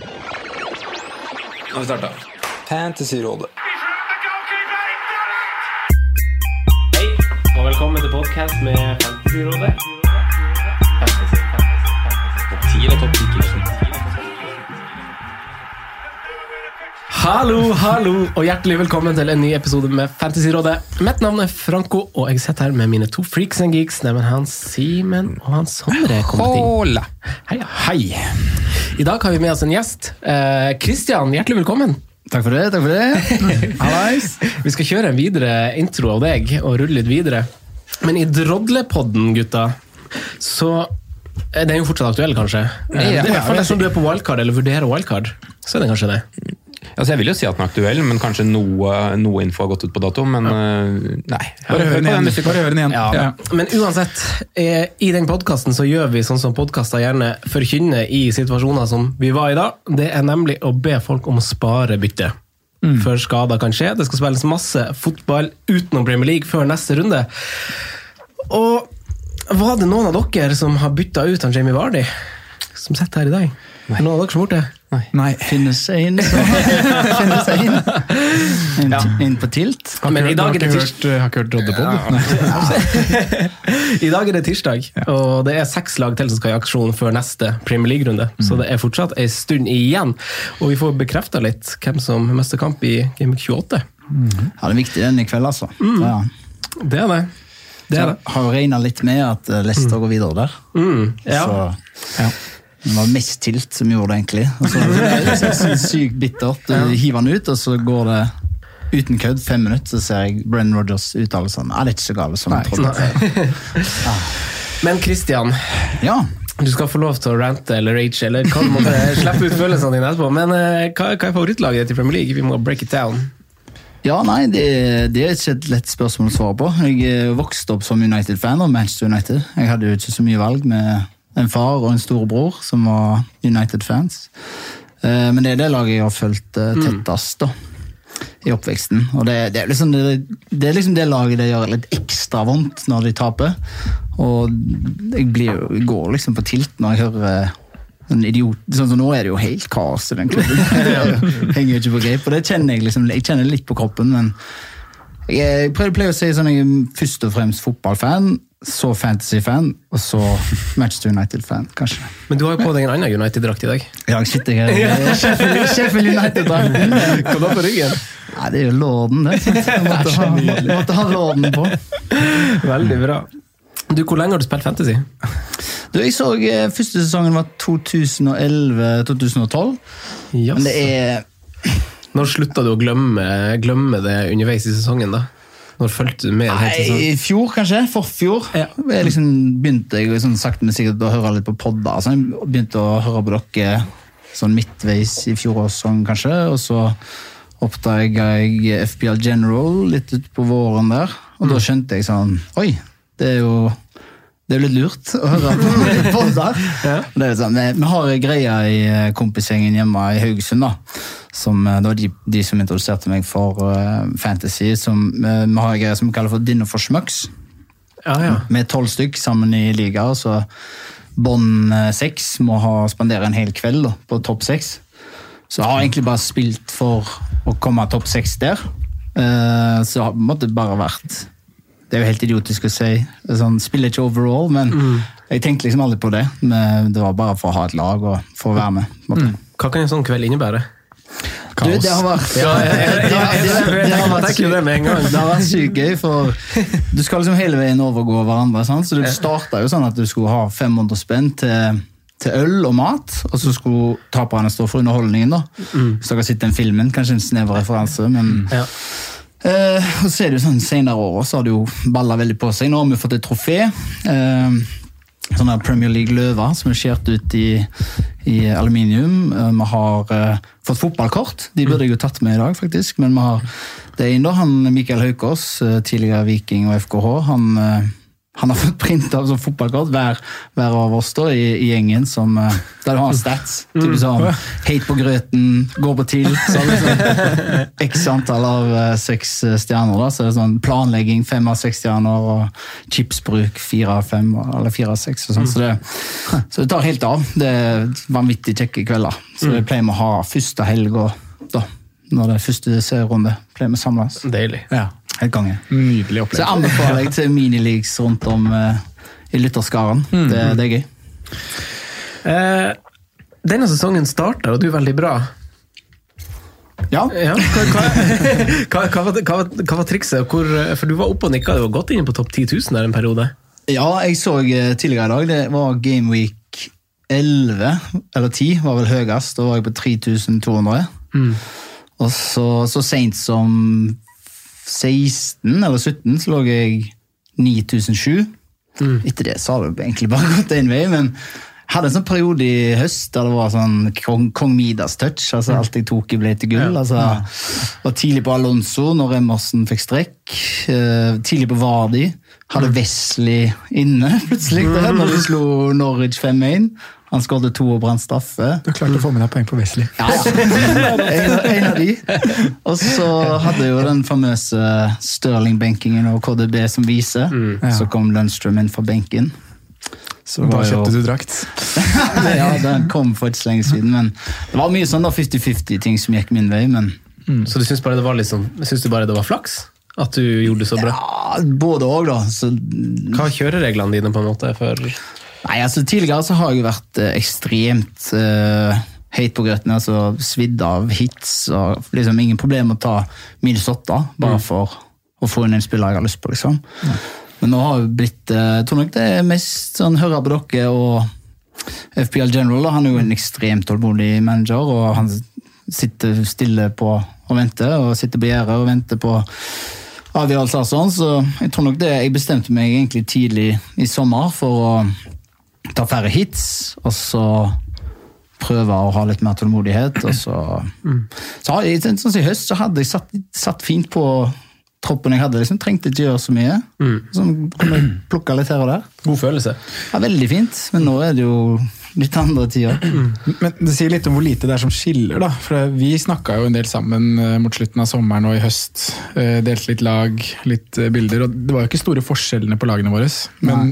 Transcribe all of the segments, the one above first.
Nå har vi starta. Fantasyrådet. Hei, og velkommen til podcast med Fantasyrådet. Fantasy, fantasy, fantasy. Topp 10 eller topp 10 Hallo, hallo, og hjertelig velkommen til en ny episode med Fantasyrådet. Mitt navn er Franco, og jeg sitter her med mine to freaks and geeks, nemlig Hans Simen og Hans Sondre. Hola! Hei, hei. I dag har vi med oss en gjest. Kristian, hjertelig velkommen. Takk for det. takk for det. Hallais. Vi skal kjøre en videre intro av deg og rulle litt videre. Men i Drodlepodden, gutta, så er den jo fortsatt aktuell, kanskje? Ja, det er i hvert fall dersom du er på wildcard eller vurderer wildcard. Så er det kanskje det. Altså, jeg vil jo si at den er aktuell, men kanskje noe, noe info har gått ut på dato. Men øh, nei. Bare hør den igjen. Bare hør den igjen. Ja. Ja. Men uansett, eh, i den podkasten så gjør vi sånn som podkaster gjerne forkynner i situasjoner som vi var i da. Det er nemlig å be folk om å spare bytte. Før skader kan skje. Det skal spilles masse fotball utenom Premier League før neste runde. Og var det noen av dere som har bytta ut han Jamie Vardy? Som sitter her i dag? Det Noen av dere som har gjort det? Nei. Finnes inn. så. seg inn. Inn, Ja. inn på tilt. Men i dag er det tirsdag. Har ikke hørt Roddepod? I dag er det tirsdag, og det er seks lag til som skal i aksjon før neste Premier League-runde. Så det er fortsatt en stund igjen. Og vi får bekrefta litt hvem som mister kamp i Game Week 28. Ja, det er viktig den i kveld, altså. Ja. Det er det. Det er det. Har jo regna litt med at Leicester mm. går videre der. Mm, ja. Så det var mest tilt som gjorde det, egentlig. Og så det er sykt bittert. Du hiver den ut, og så går det uten kødd fem minutter, så ser jeg Brenn Rogers uttale sånn Ja, det er ikke så galt som jeg trodde. Men Christian, Ja. du skal få lov til å rante eller rage, eller hva du måtte slippe ut følelsene dine etterpå. Men uh, hva, hva er favorittlaget ditt i Premier League? Vi må break it down. Ja, nei, det, det er ikke et lett spørsmål å svare på. Jeg vokste opp som United-fan av Manchester United. Jeg hadde jo ikke så mye valg med en far og en storebror som var United-fans. Eh, Men det er det laget jeg har fulgt eh, tettest da, i oppveksten. Og det, det, er liksom det, det er liksom det laget det gjør litt ekstra vondt når de taper. Og jeg, blir, går liksom på tilt når jeg hører en idiot, sånn som Nå er det jo helt kaos i den klubben. Jeg henger ikke på greip, og det kjenner jeg liksom, jeg kjenner litt på kroppen. men jeg pleier å si sånn, jeg er først og fremst fotballfan, så fantasy-fan, og så Manchester United-fan, kanskje. Men du har jo på deg en annen United-drakt i dag. Ja, jeg sitter her i Sheffield, United. da. Hva da på ryggen? Nei, det er jo låden, det. Jeg måtte ha, måtte, ha låden på. Veldig bra. Du, Hvor lenge har du spilt Fantasy? Du, jeg så eh, Første sesongen var 2011-2012. Yes. Men det er Når slutta du å glemme, glemme det underveis i sesongen? da? Når fulgte du med? Nei, i fjor, kanskje. Forfjor. Ja. Jeg liksom begynte jeg sånn sakte, men sikkert å høre litt på podder. Så jeg begynte å høre på dere sånn midtveis i fjorårssesong, kanskje. Og så oppdaga jeg FPL General litt utpå våren der. Og da skjønte jeg sånn Oi, det er jo det er jo litt lurt å høre på podder. Ja. Det er sånn, vi, vi har greia i eh, kompisgjengen hjemme i Haugesund. da, som, eh, Det var de, de som introduserte meg for uh, fantasy. som uh, Vi har en greie som vi kaller for Dinner for schmucks. Ja, ja. Med tolv stykk sammen i liga. Så bånd seks må ha, spandere en hel kveld da, på topp seks. Så jeg har egentlig bare spilt for å komme topp seks der. Uh, så det måte bare vært Det er jo helt idiotisk å si. Sånn, spiller ikke overall, men jeg tenkte liksom aldri på det. Men det var bare for å ha et lag og for å være med. Mm. Hva kan en sånn kveld innebære? Du, det har vært Ja, det har vært sykt gøy, for du skal liksom hele veien overgå hverandre. Sant? Så det starta jo sånn at du skulle ha 500 spenn til, til øl og mat, og så skulle taperne stå for underholdningen. da. Så dere har sett den filmen, kanskje en snever referanse, men Ja. Eh, og så er det jo sånn Senere år så har det jo balla veldig på seg. Nå har vi fått et trofé. Eh, sånn der Premier League-løver som er skåret ut i, i aluminium. Eh, vi har eh, fått fotballkort. De burde jeg jo tatt med i dag, faktisk. Men vi har det ene, da, han Mikael Haukås, eh, tidligere Viking og FKH. Han, eh, han har fått printa som fotballkort, hver, hver av oss da, i, i gjengen, som, eh, der du har stats. Typisk sånn Hate på grøten, går på TIL. Så sånn X antall av uh, seks eh, stjerner. da, så er sånn Planlegging fem av seks stjerner, og chipsbruk fire av fem, eller fire av seks. og sånn, så, det, så det tar helt av. Det er vanvittig kjekke kvelder. Så det pleier vi å ha første helga, da. Når det er første serierunde, pleier vi å samles. Deilig. Ja. Helt konge. Nydelig Så jeg opplevelse. anbefaler deg til minileaks rundt om uh, i lytterskaren. Det, det er gøy. Uh, denne sesongen starta, og du er veldig bra. Ja. Ja, hva, hva, hva, hva, var- hva, var- trikset? Hvor, for du var oppe og nikka, du var godt inne på topp 10 000 der en periode. ja, jeg så eh, tidligere i dag, det var Game Week 11, eller 10 var vel høyest. Da var jeg på 3200. Og så, så seint som 16 eller 17 så lå jeg 9007. Etter det så har det egentlig bare gått én vei, men jeg hadde en sånn periode i høst der det var sånn kong, kong Midas touch. altså Alt jeg tok i ble til gull. altså Var tidlig på Alonso når Emerson fikk strekk. eh, tidlig på Vardi. Hadde Wesley inne plutselig der, når de slo Norwich 5-1. Han skåret to og brant straffe. Du klarte å få med deg poeng på Wesley. Ja, ja. En, en av de. Og så hadde jo den famøse Stirling-benkingen og KDB som viser. Så kom Lundstrøm inn fra benken. Så Da var jo- kjøpte du drakt. ja, den kom for ikke så lenge siden. Men det var mye sånn da 50-50-ting som gikk min vei. Men Så du syns bare det var liksom, bare det var flaks? At du gjorde det så bra? ja, både òg, da. Så, Hva er kjørereglene dine på en måte for nei, altså Tidligere så har jeg jo vært eh, ekstremt uh, høyt på grøten. altså Svidd av hits og liksom ingen problem å ta minus åtte bare for å få inn en spiller jeg har lyst på. liksom. Men nå har det blitt eh, Jeg tror nok det er mest sånn høre på dere og FPL General. Han er jo en ekstremt tålmodig manager, og han sitter stille på og venter, og sitter på gjerdet og venter på avgjørelser og sånn, så jeg tror nok det Jeg bestemte meg egentlig tidlig i sommer for å ta færre hits, og så prøve å ha litt mer tålmodighet. Og så, så jeg, sånn som i høst så hadde jeg satt, satt fint på troppen jeg hadde. liksom Trengte ikke gjøre så mye. Så kunne jeg plukke litt her og der. god følelse? Ja, veldig fint, men nå er det jo litt andre tider. Men det sier litt om hvor lite det er som skiller, da. For vi snakka jo en del sammen eh, mot slutten av sommeren og i høst. eh, Delte litt lag, litt eh, bilder. Og det var jo ikke store forskjellene på lagene våre. Men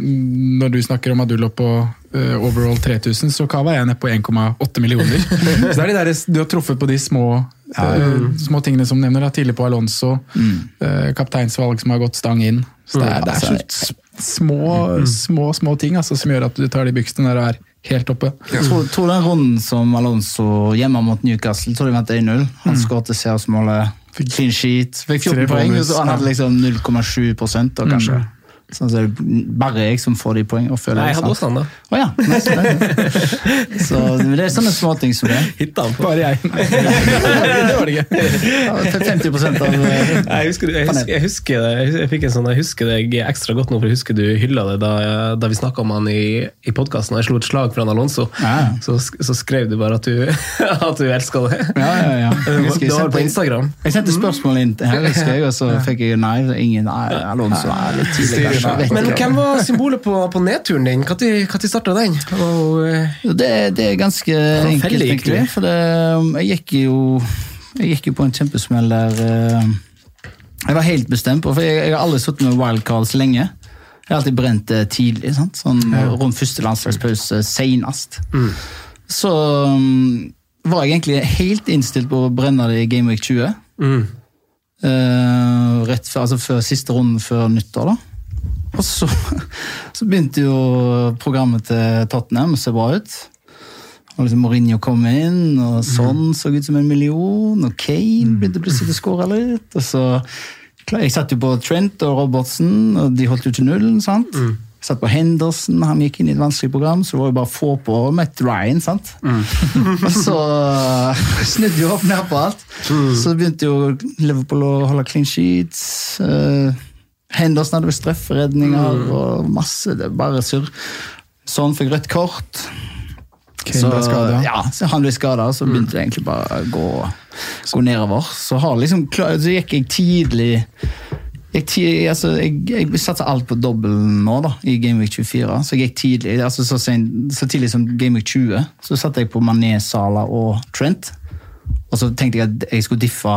når du snakker om at du lå på overall 3000, så hva var jeg nede på 1,8 millioner. så det er de der, du har truffet på de små, eh, små tingene som nevner. Da. Tidlig på Alonso, mm. kapteinsvalg som har gått stang inn. Så det er, det er så små, små, små ting altså, som gjør at du tar de byksene der og er helt oppe. Jeg tror, tror den runden som Alonso hjemme mot Newcastle tror de vant 1-0. Han skåret seiersmålet, fikk clean sheet, fikk 14 poeng. Og han hadde liksom 0,7 da, kanskje. Sånn, så det er bare jeg som får de poengene. Nei, jeg hadde også han, da. Oh, ja. nice, nice. Så det er sånne småting som det. Hitta han på. Bare jeg. det var det gøy. Ja, 50 av Nei, Jeg husker, jeg, husker, jeg, husker det, jeg, fikk en sånn, jeg husker deg ekstra godt nå, for jeg husker du hylla det da, da vi snakka om han i, i podkasten. Jeg slo et slag for han Alonso. Ja. Så, så skrev du bare at du, at du elska det. Ja, ja, ja. Husker det var på Instagram. Jeg sendte spørsmål inn til her, husker jeg, og så fikk jeg nei. Ingen nei, Alonso er litt tidlig, Men hvem var symbolet på, på nedturen din? Når starta den? Og, eh, Det, det er ganske enkelt, egentlig. For det, um, jeg gikk jo jeg gikk jo på en kjempesmell der eh, Jeg var helt bestemt For jeg, jeg har aldri sittet med wildcards lenge. Jeg har alltid brent det tidlig. Sant? Sånn Rundt første landslagspause senest. Så um, var jeg egentlig helt innstilt på å brenne det i Game Week 20. mm. Uh, rett før, altså før siste runden før nyttår, da. Og så, så begynte jo programmet til Tottenham å se bra ut. Og liksom Mourinho kom inn, og sånn så ut som en million. Og Kane begynte plutselig å skåre litt. Og så, Jeg satt jo på Trent og Robertsen, og de holdt jo til nullen. sant? Jeg satt på Henderson, han gikk inn i et vanskelig program, så det var jo bare å få på Matt Ryan. sant? og så snudde jo opp ned på alt. Så begynte jo Liverpool å holde clean sheets. eh, Henderson hadde vel strafferedninger og masse. Det er bare surr. Sånn fikk rødt kort. Kane ble skadet. ja, så han ble skada, så begynte det egentlig bare å gå, gå nedover. Så, har liksom, så gikk jeg tidlig Jeg, altså, jeg, jeg satser alt på dobbel nå, da, i Gameweek 24. Så jeg gikk tidlig, altså så, sen, så tidlig som Gameweek 20, så satte jeg på Mané, Sala og Trent. Og så tenkte jeg at jeg skulle diffe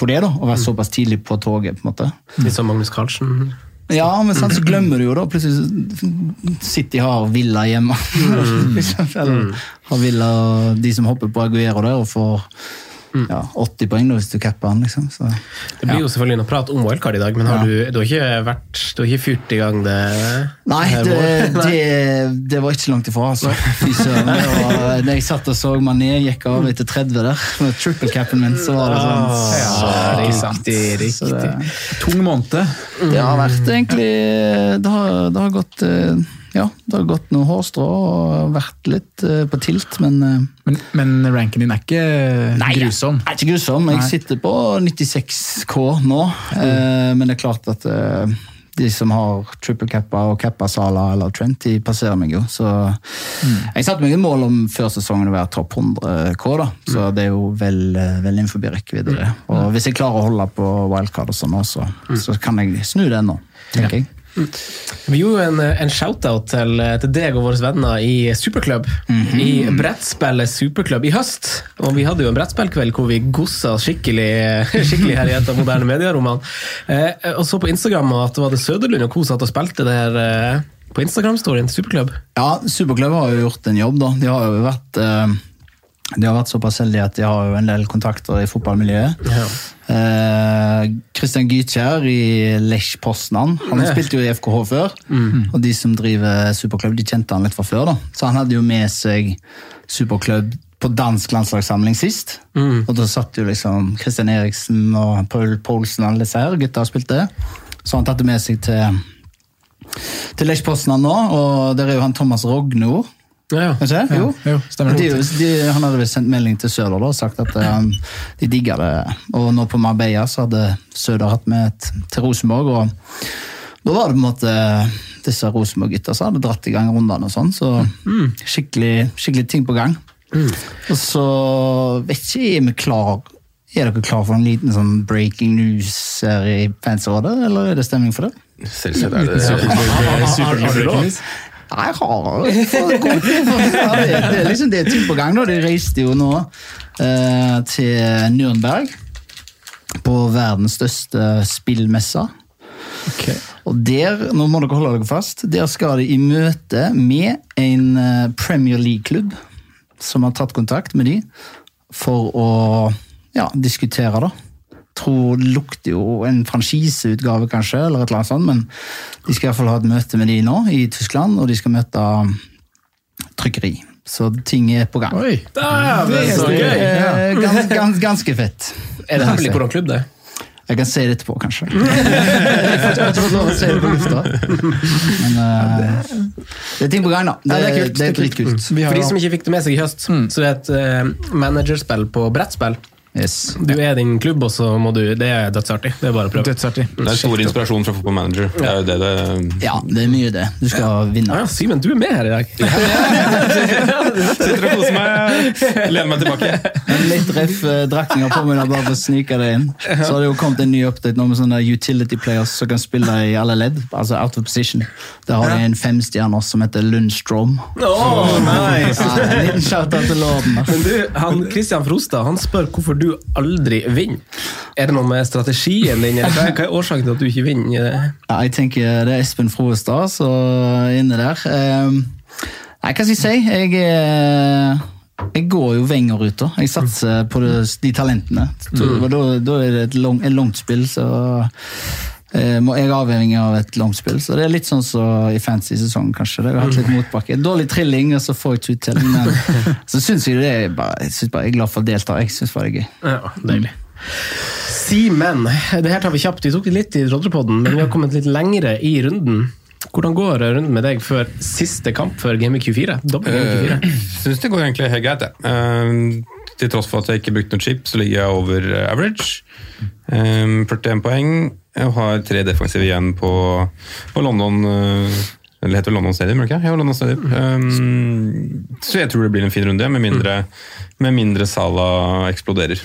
på det, da, å være såpass tidlig på toget. på en måte. Litt som Magnus Carlsen. Ja, men sant, så glemmer du jo da plutselig City har Villa hjemme. Mm. Eller har Villa de som hopper på Aguero der og får ja, 80 poeng da, hvis du capper han. liksom. Så. Det blir jo selvfølgelig noe prat om wildcard i dag, men har Ja. du, du har ikke vært, du har ikke fyrt i gang det Nei, det, det, det var ikke langt ifra. altså. Fy søren. Da jeg satt og så Mané gikk av etter 30 der, med triple-capen min, så var det sånn Så, ja, riktig, riktig. Så det, Tung måned. det har vært egentlig Det har, det har gått eh, Ja, det har gått noen hårstrå og vært litt eh, på tilt, men eh, Men, men ranken din er ikke grusom. Nei, ikke grusom. Jeg Nei. sitter på 96K nå, eh, men det er klart at eh, de som har triple cappa og cappa Sala eller Trent, de passerer meg jo. Så jeg satte meg et mål om før sesongen å være topp 100 K, da. Så det er jo vel, vel innenfor rekkevidde. det. Og hvis jeg klarer å holde på wildcard og sånn også, så kan jeg snu det nå, tenker jeg. Vi gjorde en, en shout-out til, til deg og våre venner i Superklubb. I brettspillet Superklubb i høst. Og vi hadde jo en brettspillkveld hvor vi gossa skikkelig, skikkelig her i et av moderne medierommene. Eh, og så på Instagram at det var det Søderlund og co. satt og spilte der eh, på Instagram-storyen til Superklubb. Ja, Superklubb har jo gjort en jobb, da. De har jo vært eh, de har vært såpass heldige at de har jo en del kontakter i fotballmiljøet. Ja. Eh, Christian Gytkjær i Lech Poznan. Han Ja. spilte jo i FKH før. Og de som driver superklubb, de kjente han litt fra før. da. Så han hadde jo med seg superklubb på dansk landslagssamling sist. Og da satt jo liksom Christian Eriksen og Paul Poulsen alle disse her gutta og spilte. Så han tatt det med seg til, til Lech Poznan nå, og der er jo han Thomas Rognord. Ja, ja. Jo. jo, stemmer de, de, han hadde vel sendt melding til Søder da, og sagt at um, de digga det. Og nå på Marbella så hadde Søder hatt med et, til Rosenborg. og Da var det på en måte disse Rosenborg-gutta som hadde dratt i gang rundene. og sånn, Så skikkelig, skikkelig ting på gang. Og så vet ikke jeg er vi klar Er dere klar for en liten sånn breaking news her i Fansrådet, eller er det stemning for det? Selvsagt er det Superklubb. super jeg har for god tid har god det, det, er liksom, det er ting på gang. da. De reiste jo nå eh, til Nürnberg. På verdens største spillmesse. Og der, nå må dere holde dere fast, der skal de i møte med en eh, Premier League-klubb som har tatt kontakt med de for å ja, diskutere, da. Tror det lukter jo en franchiseutgave, kanskje, eller et eller annet sånt, men de skal i hvert fall ha et møte med de nå i Tyskland, og de skal møte trykkeri. Så ting er på gang. Oi! Dæven, så Det gøy! er gans, gans, ganske fett. Er det hemmelig hvordan klubb det er? Jeg kan si det etterpå, kanskje. Jeg kan ikke- jeg si det på lufta. Men uh, det er ting på gang, da. Det, Ja, det er kult, det er er kult. dritkult. For de som ikke fikk det med seg i høst, så det er et uh, managerspill på brettspill. Yes. Du er din klubb, og så må du Det er dødsartig. Det er bare å prøve. Dødsartig. Det er stor inspirasjon fra Football Manager. Det er jo det det Ja, det er mye det. Du skal vinne. Ah, ja, Simen, du er med her i dag. Sitter og koser meg. Lener meg tilbake. Men litt ref eh, drakninger på meg bare for å snike det inn. Så har det jo kommet en ny update nå med sånne utility players som kan spille i alle ledd. Altså out of position. Der har de en femstjerner som heter Lundstrom. Oh, nice. Ja, en liten shout-out til lorden. Men du, han, Christian Frostad han spør hvorfor du aldri vinner. Er det noe med strategien din, eller hva er, hva er årsaken til at du ikke vinner? Ja, jeg tenker det er Espen Froestad som er inne der. Eh, nei, hva skal jeg si? Jeg, eh, jeg går jo Wenger-ruta. Jeg satser på de talentene. Og Da, da er det et, lang, et langt spill, så jeg er avhengig av et langspill. Så det er litt sånn som i fantasy-sesongen, kanskje. Det har hatt litt motbakke. Dårlig trilling, og så får jeg ikke uttelling. Men så syns jeg det er bare, jeg, synes bare, jeg er glad for å delta. Jeg syns bare det er gøy. Ja, deilig. Simen, det her tar vi kjapt. Vi tok det litt i Rodrepodden, men vi har kommet litt lengre i runden. Hvordan går runden med deg før siste kamp før Game Week 24? Dobbel Game Week 24. Syns det går egentlig helt greit, jeg. Uh, til tross for at jeg ikke brukte noe chip, så ligger jeg over eh, average. Um, 41 poeng. Jeg har tre defensive igjen på, på London. Eller heter London Stadium, ikke? Ja, London Stadium. Um, så jeg tror det blir en fin runde, med mindre, med mindre Sala eksploderer.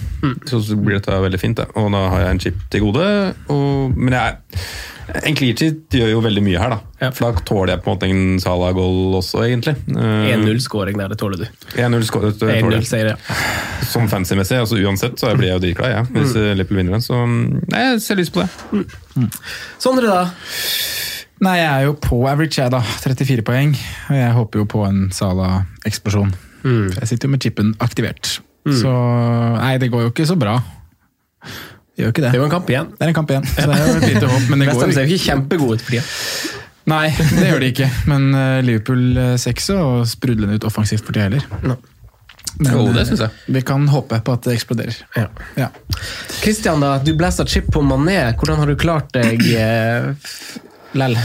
Så, så blir dette veldig fint, det. Og da har jeg en chip til gode. Og, men jeg en clear chip gjør jo veldig mye her, da. Ja. For da tåler jeg på en måte en Sala-goal også, egentlig. Uh, 1-0-skåring der, det tåler du. 1-0 skår- det tåler jeg. 1-0-seier, ja. Som fancy-messig, altså uansett, så blir jeg jo dritglad, jeg. Hvis mm. Liverpool vinner den. Så nei, jeg ser lyst på det. Sondre, da? Nei, jeg er jo på average, jeg, da. 34 poeng. Og jeg håper jo på en Sala-eksplosjon. Jeg sitter jo med chipen aktivert. Så nei, det går jo ikke så bra. Det gjør ikke det. Det er jo en kamp igjen. Det er en kamp igjen, så det er jo et lite håp. Men det går jo ser jo ikke kjempegode ut for tida. Nei, det gjør de ikke. Men eh, Liverpool eh, ser ikke så sprudlende ut offensivt for tida heller. No. Men, Jo, det eh, synes jeg. Vi kan håpe på at det eksploderer. Ja. Ja. Christian, da, du blæsta chip på Mané. Hvordan har du klart deg lell?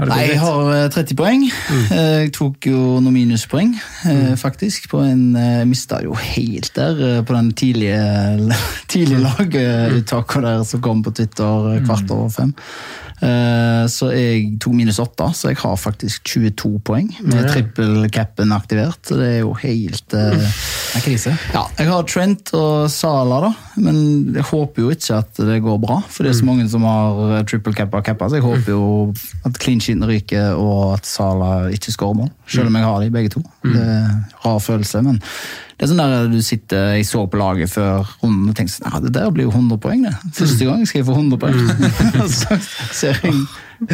Nei, jeg har eh, 30 poeng. Mm. Jeg tok jo noen minuspoeng, mm. faktisk. På en Jeg mista jo helt der eh, på den tidlige, tidlige laguttaket der som kom på Twitter eh, kvart over fem. Eh, Så jeg tok minus åtte, så jeg har faktisk 22 poeng med trippel-capen aktivert. Så det er jo helt uh, Det er krise. ja, jeg har Trent og Sala, da, men jeg håper jo ikke at det går bra. For det er så mange som har eh, triple cappa og cappa, så jeg håper jo at clean sheeten ryker og at Sala ikke skårer mål. Selv om jeg har de begge to. Det er en rar følelse, men det er sånn der du sitter Jeg så på laget før runden og tenkte sånn, ja, det der blir jo 100 poeng, det. Første gang skal jeg få 100 poeng. så ser jeg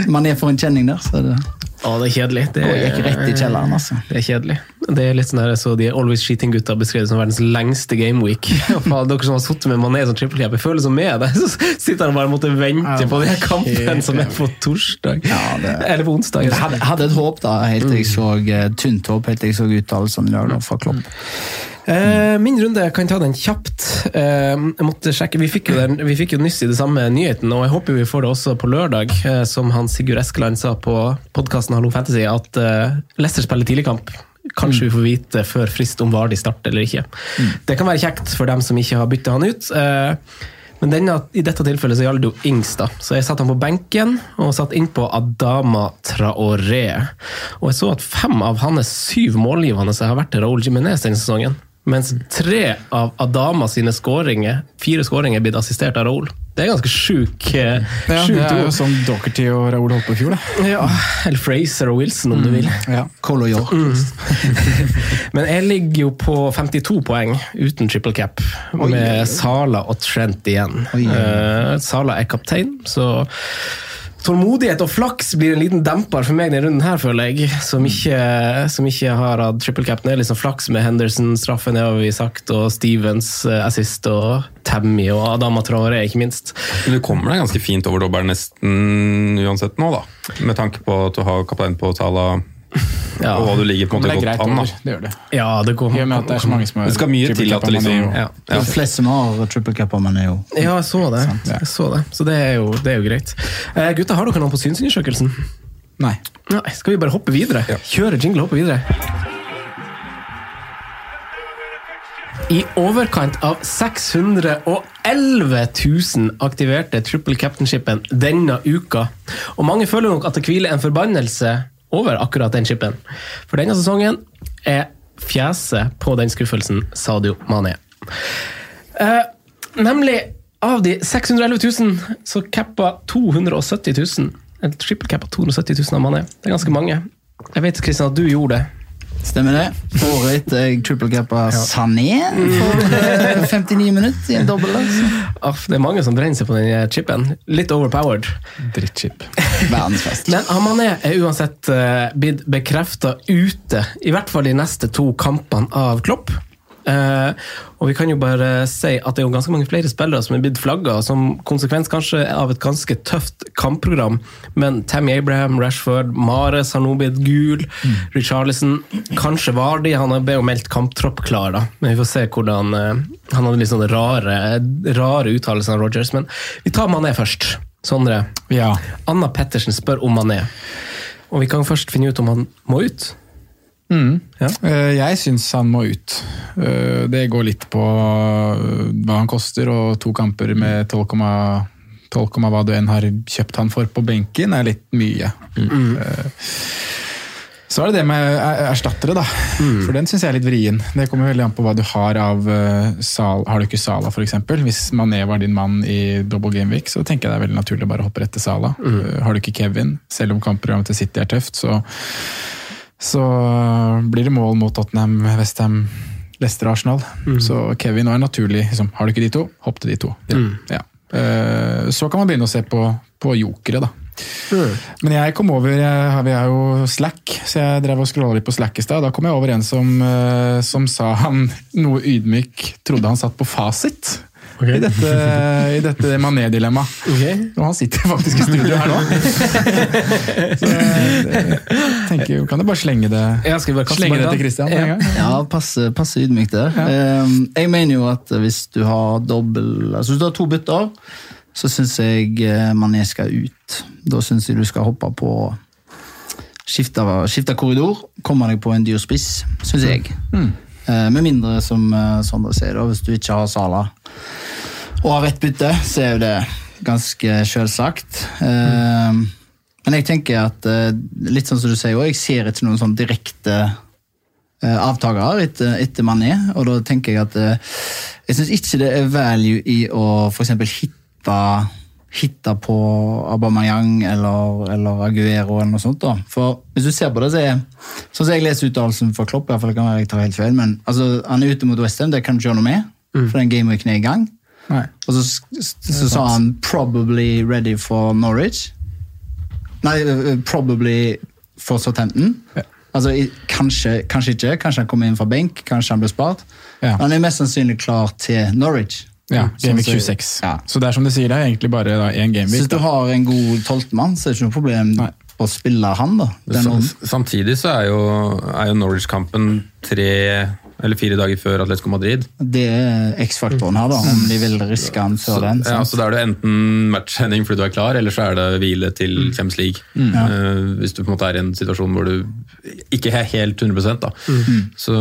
man er for en kjenning der, så er det Å, det er kjedelig. Det går gikk rett i kjelleren, altså. Det er kjedelig. Det er litt sånn her, så De Always Cheating-gutta beskrevet som verdens lengste gameweek. Dere som har sittet med Mané som triple cap, jeg føler som med deg. Så sitter han bare og måtte vente på den kampen som er på torsdag. det- Eller på onsdag. Jeg hadde, hadde et håp da, helt til jeg så eh, tynt håp, helt til jeg så uttalelsene i dag da, fra Klopp. Eh, min runde, jeg kan ta den kjapt. Eh, jeg måtte sjekke, Vi fikk jo, den, vi fikk jo nyss i det samme nyheten, og jeg håper vi får det også på lørdag, eh, som han Sigurd Eskeland sa på podkasten Hallo Fantasy, at eh, Leicester spiller tidligkamp. Kanskje vi får vite før frist om Vardi starter eller ikke. Det kan være kjekt for dem som ikke har bytta han ut. eh, men denne, i dette tilfellet så gjaldt det jo Ings, da. Så jeg satte han på benken og satt innpå Adama Traoré. Og jeg så at fem av hans syv målgivende har vært til Raúl Jiménez denne sesongen. Mens tre av Adama sine skåringer, fire skåringer er blitt assistert av Raoul. Det er ganske sjuk, eh, Ja, det er jo sånn Dockerty og Raoul holdt på i fjor, da. Ja, eller Fraser og Wilson, om du vil. Ja. Colo York. Men jeg ligger jo på 52 poeng uten triple cap, med Sala og Trent igjen. Oi. Uh, Sala er kaptein, så Tålmodighet og flaks blir en liten demper for meg denne runden, her, føler jeg. Som ikke, som ikke har hatt triple cap. Det er liksom flaks med Henderson-straffen, det har vi sagt, og Stevens eh, assist, og Tammy og Adama Traoré, ikke minst. Men du kommer deg ganske fint over dobbelen nesten uansett nå, da. Med tanke på at du har kaptein på Tala, Ja, og du ligger på en måte greit godt an. da. Det gjør det. ja det går I og med at det er så mange som har Det skal mye til at det liksom Ja. ja. er flest som har triple cap men er jo Ja, jeg så det. Jeg så det. Så det er jo, det er jo greit. Eh, gutta, har dere noe på synsundersøkelsen? Nei. Nei, skal vi bare hoppe videre? Kjøre jingle og hoppe videre. I overkant av 611 000 aktiverte triple captainshipen denne uka. Og mange føler nok at det hviler en forbannelse over akkurat den chipen. For denne sesongen er fjeset på den skuffelsen Sadio Mané. Eh, nemlig av de 611 000 så cappa 270 000. En triple cappa 270 000 av Mané. Det er ganske mange. Jeg vet Kristian, at du gjorde det. Stemmer det. Året etter jeg triple cappa Sané for eh, 59 minutter i en dobbel. Altså. Det er mange som brenner seg på den chipen. Litt overpowered. Drittchip. Verdensfest. Men Amané er uansett uh, blitt bekrefta ute, i hvert fall de neste to kampene av Klopp. Uh, og vi kan jo bare si at det er jo ganske mange flere spillere som er blitt flagga, som konsekvens kanskje av et ganske tøft kampprogram. Men Tammy Abraham, Rashford, Mares har nå blitt gul. Richarlison, kanskje Vardi. Han ble jo meldt kamptropp klar, da. Men vi får se hvordan uh, Han hadde litt sånne rare, rare uttalelser av Rogers. Men vi tar Mané først. Sondre. Ja. Anna Pettersen spør om han er. Og vi kan først finne ut om han må ut. Mm. Ja. Eh, Jeg syns han må ut. Eh, Det går litt på eh, hva han koster, og to kamper med 12, hva du enn har kjøpt han for på benken, er litt mye. Eh, Så er det det med er- erstattere, da. For den syns jeg er litt vrien. Det kommer veldig an på hva du har av eh, Sal Har du ikke Sala, f.eks.? Hvis Mané var din mann i double game week, så tenker jeg det er veldig naturlig å bare hoppe rett til Sala. Eh, Har du ikke Kevin, selv om kampprogrammet til City er tøft, så, så blir det mål mot Tottenham, Westham, Leicester og Arsenal. Så Kevin er naturlig. Liksom, har du ikke de to, hopp til de to. Ja. Eh, Så kan man begynne å se på, på jokere, da. Men jeg kom over jeg, har- Vi er jo Slack, så jeg drev og scrolla litt på Slack i stad. Da kom jeg over en som, eh, som sa han noe ydmyk trodde han satt på fasit. I dette, i dette Mané-dilemmaet. Og han sitter faktisk i studio her nå. Så jeg tenker jo, kan du bare slenge det, Ja, bare kaste slenge det til Christian? Ja. Ja, passe, passe ydmykt der. Ja. jeg mener jo at hvis du har dobbel Altså hvis du har to bytter, så syns jeg eh, Mané skal ut. Da syns jeg du skal hoppe på skifte, skifte korridor, komme deg på en dyr spiss, syns jeg. Mm. med mindre, som eh, Sondre sier, hvis du ikke har Sala og har rett bytte, så er jo det ganske selvsagt. Mm. men jeg tenker at eh, litt sånn som du sier, jeg ser ikke noen sånn direkte eh, avtakere etter, etter Mané, og da tenker jeg at eh, jeg syns ikke det er value i å f.eks. hitte hitte på Aubameyang eller, eller Aguero eller noe sånt. da. For hvis du ser på det, så er sånn som jeg leser uttalelsen for Klopp, i hvert fall kan være jeg tar helt feil, men altså, han er ute mot Westham, det kan du ikke gjøre noe med, for den gameweeken er i gang. Nei. Og så, så sa han 'probably ready for Norwich'. Nei, 'probably for Southampton'. Ja. Altså, kanskje, kanskje ikke. Kanskje han kommer inn fra benk, kanskje han blir spart. Ja. Han er mest sannsynlig klar til Norwich. Ja, Game Gameweek 26. Ja. Så det er som du sier, det er egentlig bare da, én Så gameweek. hvis du har en god tolvtemann, så er det ikke noe problem Nei. å spille han, da. Den Samtidig så er jo, er jo Norwich-kampen tre eller fire dager før Atletico Madrid. det er X-faktoren her, da, om de vil riske han før den. Ja, så Da er det enten matchsending fordi du er klar, eller så er det hvile til Champions League. Eh, hvis du på en måte er i en situasjon hvor du ikke er helt 100% da. Så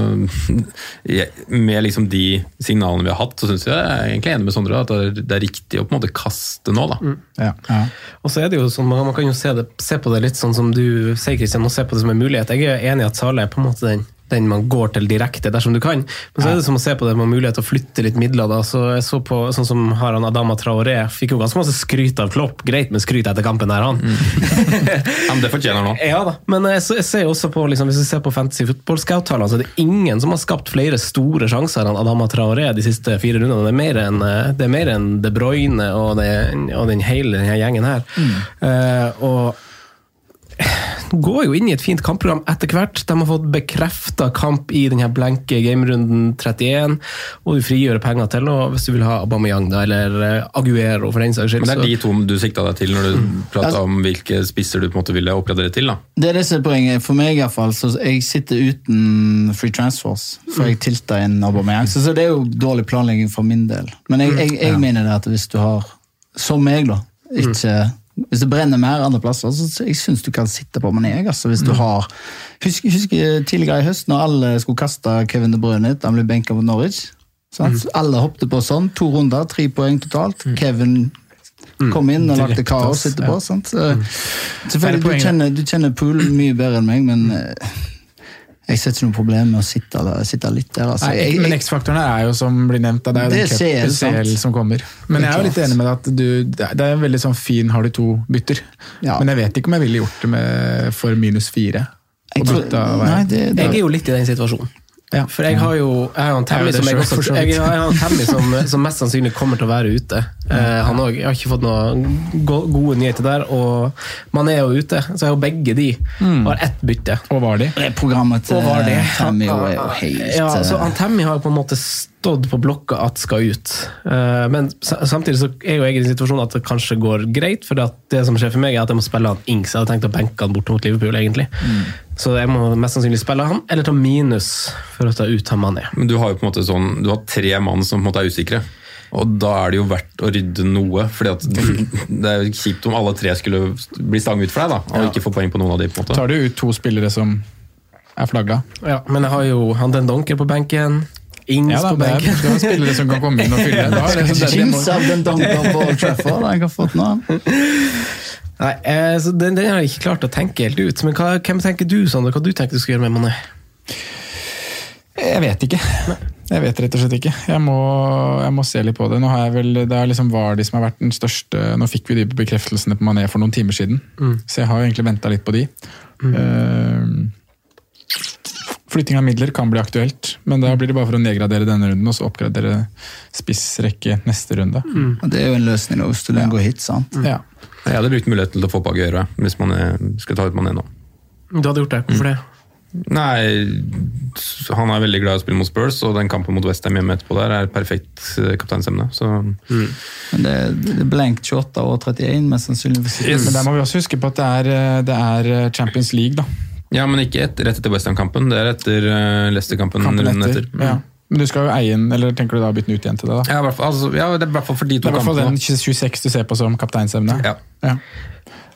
jeg, med liksom de signalene vi har hatt, så syns jeg jeg er egentlig enig med Sondre at det er, det er riktig å på en måte kaste nå. da. Ja. Ja. Og så er det jo sånn, Man man kan jo se, det, se på det litt sånn som du sier, Kristian, og se på det som en mulighet. Jeg er enig i at Sale er på en måte den, den man går til direkte, dersom du kan. Men så er det som å se på det med mulighet til å flytte litt midler. da, så jeg så på, Sånn som har han Adama Traoré, fikk jo ganske masse skryt av Klopp. Greit med skryt etter kampen her, han. Mm. Det fortjener han. Ja da, men jeg, så- jeg ser også på, liksom, hvis vi ser på Fantasy Football Scout-tallene, så er det ingen som har skapt flere store sjanser enn Adama Traoré de siste fire rundene. Det er mer enn, eh, det er mer enn De Bruyne og, det, og den hele denne gjengen her. Eh, og går jo inn i et fint kampprogram etter hvert. De har fått bekrefta kamp i denne blenke gamerunden 31, og du frigjør penger til og hvis du vil ha Aubameyang da, eller eh, Aguero for den saks skyld. Men det er de to du sikta deg til når du prata om hvilke spisser du på en måte ville oppgradere til. da. Det er det som er poenget. For meg i hvert fall, så jeg sitter uten free transfers. For jeg tilta inn Aubameyang. Så, så det er jo dårlig planlegging for min del. Men jeg, jeg, jeg mener det at hvis du har, som meg, da, ikke hvis det brenner mer andre plasser, så jeg syns du kan sitte på Mané. Altså, hvis du har Husk, husk tidligere i høst, når alle skulle kaste Kevin De Bruyne ut, han ble benka mot Norwich. Sant? Alle hoppet på sånn. To runder, tre poeng totalt. Kevin kom inn og lagde kaos etterpå. etterpå. Sant? Så, Selvfølgelig, du kjenner, du kjenner Pool mye bedre enn meg, men eh, jeg ser ikke noe problem med å sitte, der- sitte litt der. Altså. Nei, men X-faktoren er jo som blir nevnt, det er jo Det den CL. CL som kommer. Men jeg er jo litt enig med deg at du, det er- er veldig sånn fin har du to bytter. Ja. Men jeg vet ikke om jeg ville gjort det med, for minus fire. jeg tror- nei, det, det, Jeg er jo litt i den situasjonen. Ja. For jeg har jo jeg har en Tammy som, Tammy som, som mest sannsynlig kommer til å være ute. Eh, han også, Jeg har ikke fått noen gode nyheter der. Og man er jo ute, så jeg har begge de. Har ett bytte. Og var de? programmet til var. Tammy er jo helt Ja, så eh, han Tammy har på en måte stått på blokka at skal ut. Eh, Men samtidig så er jo jeg i den situasjonen at det kanskje går greit, for det som skjer for meg er at jeg må spille han Ings. Jeg hadde tenkt å benke han bort mot Liverpool, egentlig. Så jeg må mest sannsynlig spille han, eller ta minus for å ta ut han Mané. Men du har jo på en måte sånn, du har tre mann som på en måte er usikre. Og da er det jo verdt å rydde noe. fordi at det er kjipt om alle tre skulle bli stang ut for deg, da, og ikke få poeng på noen av de. på en måte. Tar du ut to spillere som er flagga? Ja, men jeg har jo han Den Donker på benken. Ings Ja da, på benken. det er spillere som kan komme inn og fylle. Da er det, det, det av den dunken på Old Trafford. Jeg har fått nå. Nei, eh, så den, den har jeg ikke klart å tenke helt ut. Men hva, hvem tenker du, Sander? Hva du tenker du skal gjøre med Mané? jeg vet ikke. Jeg vet rett og slett ikke. Jeg må, jeg må se litt på det. Nå har jeg vel, det er liksom Vardi som har vært den største Nå fikk vi de bekreftelsene på Mané for noen timer siden, så jeg har egentlig venta litt på de. Eh, flytting av midler kan bli aktuelt, men da blir det bare for å nedgradere denne runden og så oppgradere spissrekke neste runde. Og Det er jo en løsning hvis du går hit, sant? Ja. Jeg hadde brukt muligheten til å få på Aguero hvis man er- skulle ta ut Mané nå. Du hadde gjort det. Hvorfor det? Nei, han er veldig glad i å spille mot Spurs, og den kampen mot Westham hjemme etterpå der er perfekt eh, kapteinsemne. Så Men det, er blankt 28 og 31, mest sannsynligvis. Men der må vi også huske på at det er, eh, det er Champions League, da. Ja, men ikke et, rett etter Westham-kampen. Det er etter uh, Leicester-kampen. Kampen etter. Mm. Ja. Men du skal jo eie den, eller tenker du da å bytte den ut igjen til det? da? Ja, i hvert fall, altså, ja, det er i hvert fall for de Det to er i hvert fall kampene. den 26 du ser på som kapteinsemne. Ja. Ja.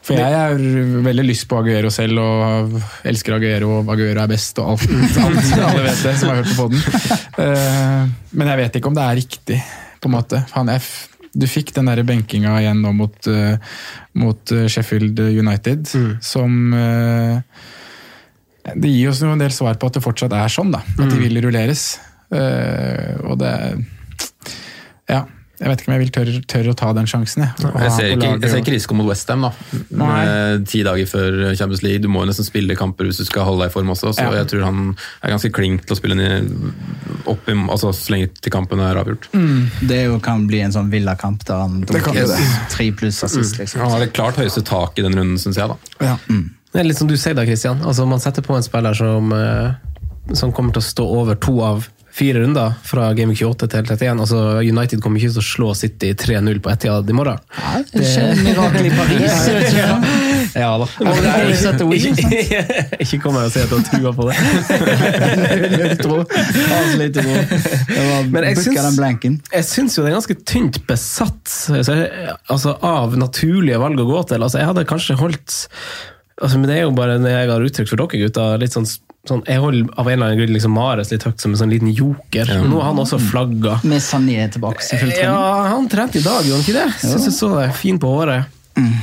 For jeg har veldig lyst på Aguero selv, og elsker Aguero, og Aguero er best, og alt. alt alle vet det, som har hørt på poden. Men jeg vet ikke om det er riktig, på en måte. Han er f du fikk den der benkinga igjen nå mot, uh, mot eh, Sheffield United, som eh, Det gir oss jo en del svar på at det fortsatt er sånn, da. At de vil rulleres. Uh, og det Ja. Jeg vet ikke om jeg vil tørre, tørre å ta den sjansen. Jeg, Jeg ser, ikke, jeg ser ikke risiko mot Westham, da. Med ti dager før Champions League. Du må jo nesten spille kamper hvis du skal holde deg i form også. Så Ja. jeg tror han er ganske klink til å spille den opp i, altså, så lenge til kampen er avgjort. Det er jo, kan bli en sånn villakamp der han Det det. tre pluss assist, liksom. Han har det klart høyeste tak i den runden, syns jeg. da. Ja. Det er litt som du sier da, Christian. Altså, man setter på en spiller som, eh, som kommer til å stå over to av fire runder fra Game 28 til 31. Altså, United kommer ikke til å slå City 3-0 på Etihad i morgen. Nei, det skjer mirakel i Paris. Ja da. Sett The Wings? ikke kom her og si at du har trua på det. Men. Jeg syns jo det er ganske tynt besatt altså, av naturlige valg å gå til. Altså, jeg hadde kanskje holdt altså, Men det er jo bare når jeg har uttrykt for dere gutter. litt sånn, sånn, Jeg holder av en eller annen grunn liksom Mares litt høyt som en sånn liten joker. Nå har han også flagga. Med Sané tilbake selvfølgelig. Ja, han trente i dag, gjorde han ikke det? Syns jeg så det. Fin på håret.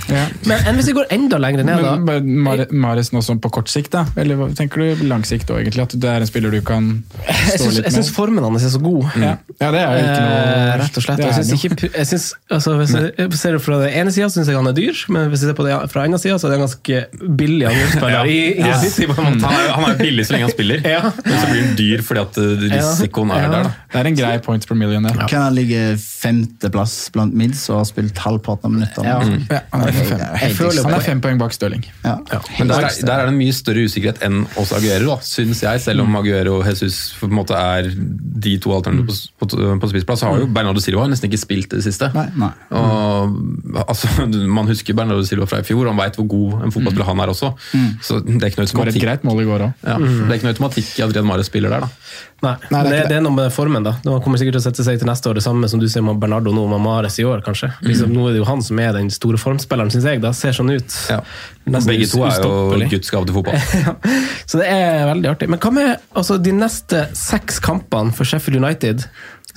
Ja. Men enn hvis vi går enda lenger ned, da? Men Mar- Mares nå sånn på kort sikt, da? Eller hva tenker du lang sikt òg, egentlig? At det er en spiller du kan stå litt litt jeg syns med? formen hans er så god. Ja. ja, det er jo ikke noe Eh, rett og slett. Jeg synes ikke, jeg synes, altså, hvis jeg ser det fra den ene sida, syns jeg han er dyr, men hvis jeg ser på det fra den andre sida, så er det en ganske billig angrepsspiller. i, i City, på. Han er, han er billig så lenge han spiller, Ja. men så blir han dyr fordi at eh, risikoen er Ja. der. da. Det er en grei points per million, Ja. Kan han ligge femteplass blant mids og har spilt halvparten av minuttene? Ja. liksom? Ja, han, er fem. Jeg føler han er fem poeng bak Stirling. Ja. Men der, er- der er det en mye større usikkerhet enn oss Aguero, da, syns jeg. Selv om Aguero og Jesus på en måte er de to alternativene på, på, på spissplass, så har jo Bernardo Silva nesten ikke spilt i det siste. Nei, nei. Og, altså, man husker Bernardo Silva fra i fjor, han veit hvor god en fotballspiller han er også. Så det er ikke noe Skåret et automatikk, greit mål i går ja, det er ikke noe automatikk i at Adrian Mares spiller der. da. Nei, Nei, det er det, det er noe med formen, da. Det kommer sikkert til å sette seg til neste år, det samme som du ser med Bernardo nå med Mares i år, kanskje. Liksom, nå er det jo han som er den store formspilleren, syns jeg. da, Ser sånn ut. Ja. Begge to er jo. Guds gave til fotball. Ja, Så det er veldig artig. Men hva med altså, de neste seks kampene for Sheffield United?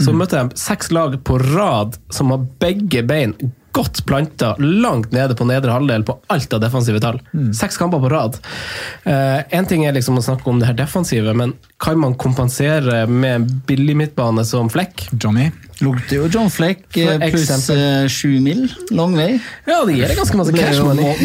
Så møter de seks lag på rad som har begge bein godt planta langt nede på nedre halvdel på alt av defensive tall. Seks kamper på rad. Én ting er liksom å snakke om det her defensive, men kan man kompensere med en billig midtbane som Flekk? Johnny. Lukter jo John Fleck eh, pluss eksempel. eh, sju mil. Lang vei. Ja, det gir det ganske masse cash money.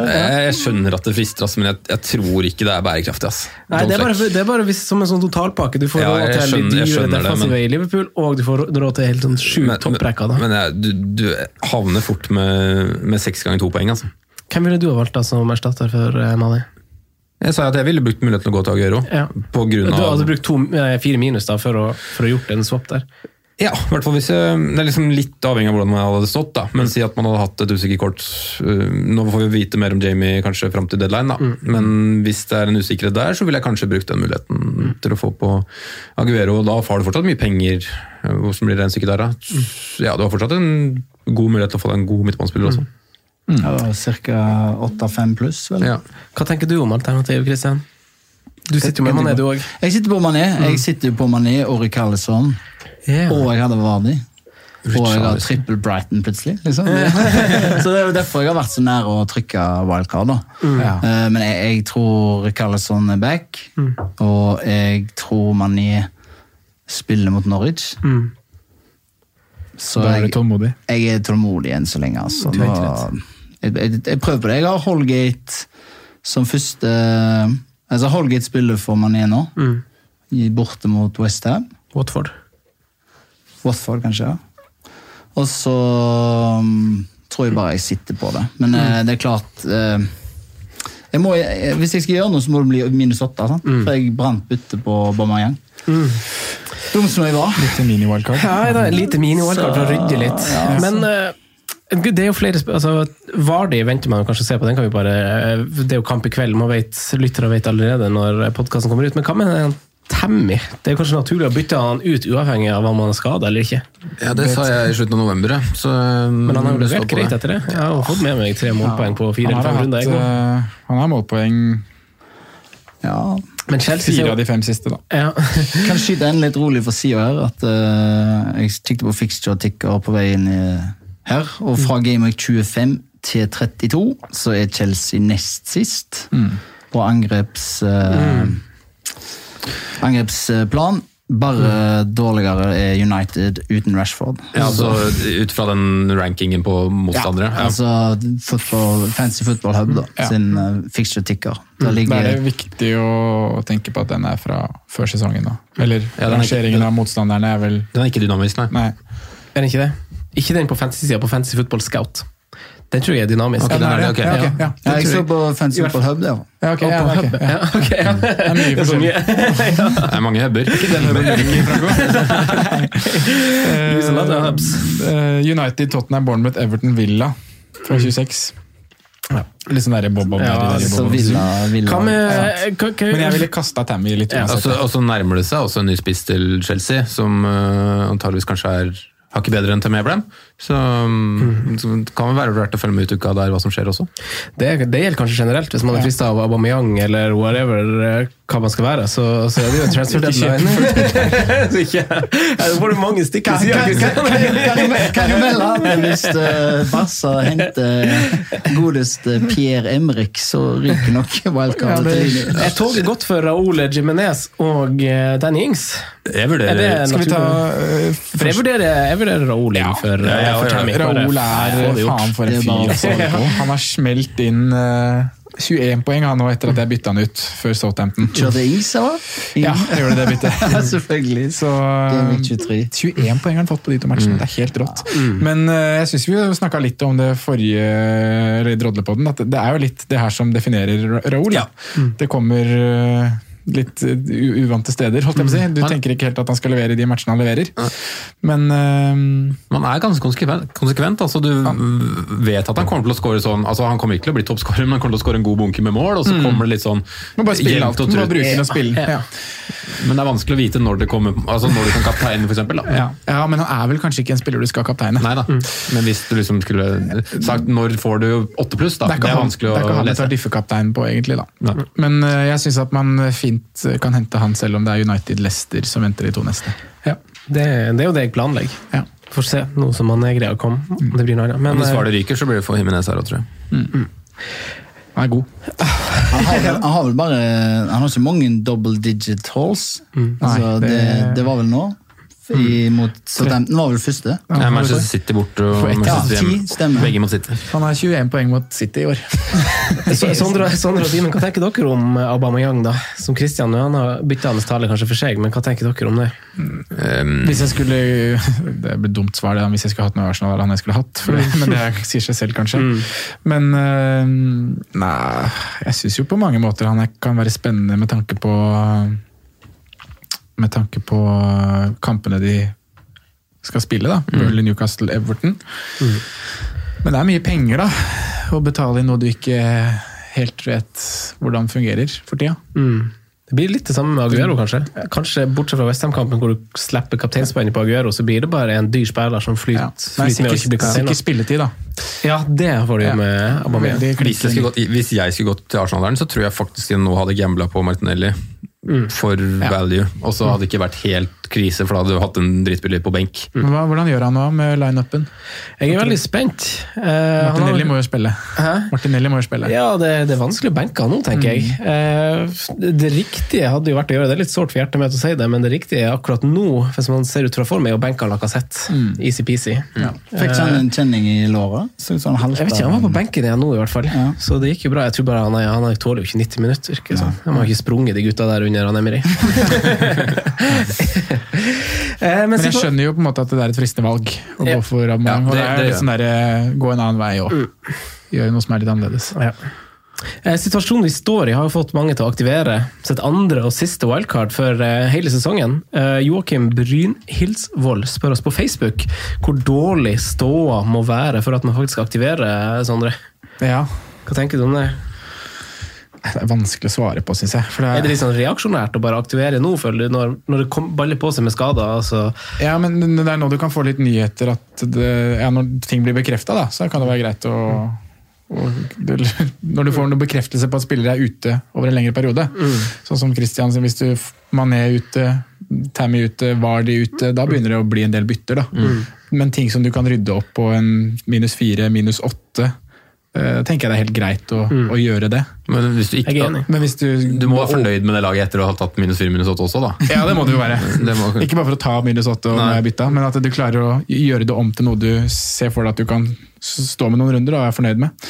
det. Jeg jeg skjønner at det frister, men jeg, jeg tror ikke det er bærekraftig. ass. Nei, det er bare, det er bare hvis, som en sånn totalpakke. Du får Ja, råd til de skjønner- jeg dyre defensive i Liverpool, og du får råd til helt sånn sju topprekker. Men, Men jeg, du, du havner fort med, med seks ganger to poeng. altså. Hvem ville du ha valgt da som erstatter for uh, Mali? Jeg sa at jeg ville brukt muligheten til å gå til Aguero. Ja. På grunn Du hadde brukt to, eh, fire minus da for å, for å gjort en swap der. Ja, i hvert fall hvis jeg, Det er liksom litt avhengig av hvordan man hadde stått. da, Men si at man hadde hatt et usikkert kort. uh, Nå får vi vite mer om Jamie kanskje fram til deadline, da. men hvis det er en usikkerhet der, så ville jeg kanskje brukt den muligheten til å få på Aguero. og Da har du fortsatt mye penger. Hvordan blir regnestykket der, da? Ja, Du har fortsatt en god mulighet til å få deg en god midtbanespiller også. Ja, Ca. 8-5 pluss, vel. Ja. Hva tenker du om alternativ, Christian? Du sitter jo med Mané, du òg. Jeg sitter på Mané Jeg sitter jo på Mané og Rikarlison. Og jeg hadde Vardi. Og jeg har trippel Brighton plutselig. Liksom. så det er jo derfor jeg har vært så nær å trykke wildcard. da. Ja. Eh, Men jeg, jeg tror Rikarlison er back, og jeg tror Mané spiller mot Norwich. Mm. Så Da er du tålmodig. jeg er tålmodig enn så lenge. Altså. Du er ikke Nå, jeg, jeg, prøver på det. Jeg har Holgate som første altså Holgate spiller for Mané nå, Mm. borte mot Westham. Watford. Watford, kanskje. ja. Og så um, tror jeg bare jeg sitter på det. Men eh, det er klart eh, jeg må, jeg, Hvis jeg skal gjøre noe, så må det bli minus åtte. Mm. For jeg brant byttet på Bammayang. Dum som jeg var. Litt mini-wildcard. Ja, da, lite mini-wildcard for å rydde litt. Men eh, det er jo flere altså, Vardi venter man kanskje å se på. Den kan vi bare, eh, det er jo kamp i kveld. Man vet, Lyttere vet allerede når podkasten kommer ut. Men hva med den Tammy? Det er kanskje naturlig å bytte han ut uavhengig av om han er skada eller ikke. Ja, det sa jeg i slutten av november. Så, Men han har jo det står levert greit etter det. Jeg har jo fått med meg tre målpoeng på fire eller fem runder. jeg eh, han har målpoeng Ja, Men Chelsea fire av de fem siste, da. ja. Kan skyte en litt rolig for sida her. at uh, Jeg kikket på fixture ticker på vei inn i, her, og fra Gameweek 25 til 32 så er Chelsea nest sist på angreps... eh, Angrepsplan. Bare dårligere er United uten Rashford. Ja, altså Ut fra den rankingen på motstandere. Ja. Altså football, Fancy Football Hub da, Ja. sin uh, fixture ticker. Der Da ligger er viktig å tenke på at den er fra før sesongen. da. Eller Ja, er ikke- den, av motstanderne er vel Den er ikke dynamisk, nei. Nei. Er den ikke det? Ikke den på fantasy-sida, på Fantasy Football Scout. Den tror jeg er dynamisk. Okay, ja, er det. Ja, okay, ja. ja, Jeg så på Fancy Football Hub, det. Ja, okay, ja, okay, ok, ja. Okay, ja. Det er mye Det er forskjellig. Det er mange hubber. Ikke den lot of hubs. Eh, United, Tottenham, Bournemouth, Everton, Villa fra 26. Litt sånn derre bob-bob. Ja, Så bob-bob. Villa, Villa. Med hva, Men jeg ville kasta Tammy litt uansett. og så nærmer det seg også en ny spiss til Chelsea, som uh, antageligvis kanskje er hakket bedre enn Abraham. Så, um, det kan vel være verdt å følge med ut uka der hva som skjer også. det, det gjelder kanskje generelt, hvis man er frista av Aubameyang eller whatever eh, hva man skal være, så, så er det jo en transfer deadline. Så ikke- Ja, Da får du mange stikk i Kan, sida. kan, kan, Kristian. kan, kan, du- melde at hvis uh, Barca henter godeste Pierre Emrik, så ryker nok wildcardet til linje. Er toget godt for Raoul Jimenez og eh, Danny Ings? Jeg Er vurderer det Skal vi ta eh, jeg vurderer, jeg vurderer Raoul inn ja, ja, for ja, Tammy. Raoul er faen for en fyr. altså. Han har smelt inn eh, 21 poeng han nå etter at jeg bytta han ut før Southampton. Kjørte Ings, eller? Ja, jeg gjorde det byttet. Ja, selvfølgelig. Så Game Week 23. 21 poeng har han fått på de to matchene. Det er helt rått. Men uh, jeg syns vi snakka litt om det forrige eller drodlepodden. At det er jo litt det her som definerer Raoul. Ja. Det kommer eh, litt eh, uvante steder, holdt jeg på å si. Du Han- tenker ikke helt at han skal levere i de matchene han leverer. Men uh, Man er ganske konsekvent. konsekvent altså du vet at han kommer til å score sånn altså Han kommer ikke til å bli toppskårer, men han kommer til å skåre en god bunke med mål. Og så kommer det litt sånn må bare spille alt. Må bruke den og spille. Ja. Men det er vanskelig å vite når det kommer Altså når du kan kapteine. Da. Ja. ja, men han er vel kanskje ikke en spiller du skal kapteine. Nei da. Men hvis du liksom skulle sagt når får du åtte pluss, da? Det er det er vanskelig det er ikke å han jeg tar diffekaptein på, egentlig. da. Ja. Men uh, jeg syns at man fint eh, kan hente han selv om det er United Leicester som venter de to neste. Ja, det, det er jo det jeg planlegger. Ja. Får se, nå som han er greier å komme. Mm. Det blir noe annet. Men, Hvis eh, Hvaler ryker, så blir det for Jimenez her òg, tror jeg. Han er god. Han har, vel, han har vel bare Han har ikke mange double digit halls. Altså, Nei, det, det- det var vel nå. I, mot Southampton var vel første. Ja, Ja, Manchester City borte og Manchester Ja, stemmer. Begge mot City. Han har 21 poeng mot City i år. Så- Sondre, Sondre og Simen, hva tenker dere om Aubameyang, da? Som Christian, han har bytta hans tale kanskje for seg, men hva tenker dere om det? Um, Hvis jeg skulle Det blir dumt svar, det, hvis jeg skulle hatt noe Arsenal, eller han jeg skulle hatt. For det, men det sier seg selv, kanskje. Men eh, nei, jeg syns jo på mange måter han kan være spennende med tanke på Med tanke på kampene de skal spille, da. Burnley, Newcastle, Everton. Men det er mye penger, da. Å betale inn noe du ikke helt vet hvordan fungerer for tida. Mm. Det blir litt det samme med Aguero, kanskje. Kanskje Bortsett fra Westham-kampen, hvor du slipper kapteinspannet på Aguero, så blir det bare en dyr spiller som flyter, Ja. Nei, flyter med og ikke blir kaptein. sikker spilletid, da. Ja, det får du Ja. med Aubameyang. Hvis jeg, skulle gått, hvis jeg skulle gått til Arsenal, så tror jeg faktisk jeg nå hadde gambla på Martinelli. For value. Og så hadde det ikke vært helt krise, for da hadde du hatt en drittspiller på benk. Hva, hvordan gjør han nå med line-upen? Jeg er veldig spent. Eh, han har- Martinelli må jo spille. Hæ? Martinelli må jo spille. Ja, det, det er vanskelig å benke han nå, tenker jeg. Uh, det, det riktige hadde jo vært å gjøre det. er litt sårt for hjertet mitt å si det, men det riktige er akkurat nå, hvis man ser ut fra form, er å benke Lacassette. Easy-peasy. Fikk han en kjenning i låret? Så ut som Jeg vet ikke, Han var på benken igjen nå, i hvert fall. Ja. Så det gikk jo bra. Jeg tror bare Han, er, han er- tåler jo ikke 90 minutter. Han har ikke sprunget, de gutta der under han Emery. eh, men Men jeg skjønner jo på en måte at det er et fristende valg å Ja. gå for Aubameyang. Ja, og det- det er litt sånn der, eh, gå en annen vei òg. Gjøre noe som er litt annerledes. Ja. Eh, Situasjonen vi står i, har fått mange til å aktivere sitt andre og siste wildcard for hele sesongen. Eh, Joakim Brynhildsvold spør oss på Facebook hvor dårlig ståa må være for at man faktisk aktiverer Sondre. Ja. Hva tenker du om det? Det er vanskelig å svare på, syns jeg. For Er det det litt sånn reaksjonært å bare aktivere nå, føler du, når, når det kom, baller på seg med skader? Altså, ja, men det er nå du kan få litt nyheter at det, ja, når ting blir bekrefta, så kan det være greit å det- når du får noen bekreftelse på at spillere er ute over en lengre periode, sånn som Christian, hvis du Mané er ute, Tammy ute, Vardy ute, da begynner det å bli en del bytter. da. Men ting som du kan rydde opp på en minus fire, minus åtte, tenker jeg det er helt greit å, å gjøre det. Men hvis du ikke. Men hvis du Du må være fornøyd med det laget etter å ha tatt minus 4 minus 8 også, da. Ja, det må du jo være. Det må- Ikke bare for å ta minus 8 og Nei. bytta, men at du klarer å gjøre det om til noe du ser for deg at du kan stå med noen runder og er fornøyd med.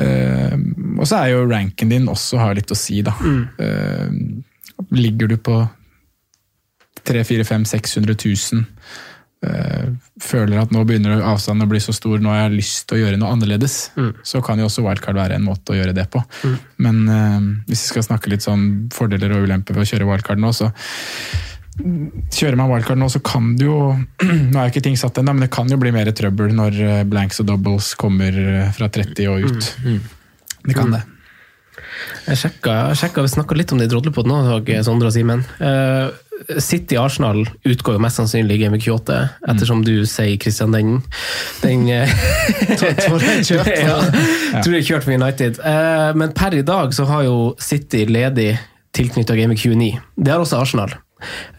Eh, og så er jo ranken din også har litt å si, da. Eh, ligger du på 300 400 600 000 eh, føler at nå begynner avstanden å bli så stor, nå har jeg lyst til å gjøre noe annerledes, så kan jo også wildcard være en måte å gjøre det på. Men eh, hvis vi skal snakke litt sånn fordeler og ulemper ved å kjøre wildcard nå, så Kjører man wildcard nå, så kan det jo Nå er jo ikke ting satt ennå, men det kan jo bli mer trøbbel når eh, blanks og doubles kommer eh, fra 30 og ut. Det kan det. Jeg sjekka, jeg sjekka vi snakka litt om det i Drodlepodden òg, Sondre og Simen. Uh, City-Arsenal utgår jo mest sannsynlig i Game Week 28, ettersom du sier, Christian, den, den eh, tror jeg kjørt. ja, tror det kjørt for United. Uh, men per i dag så har jo City ledig tilknytta Game Week 29. Det har også Arsenal.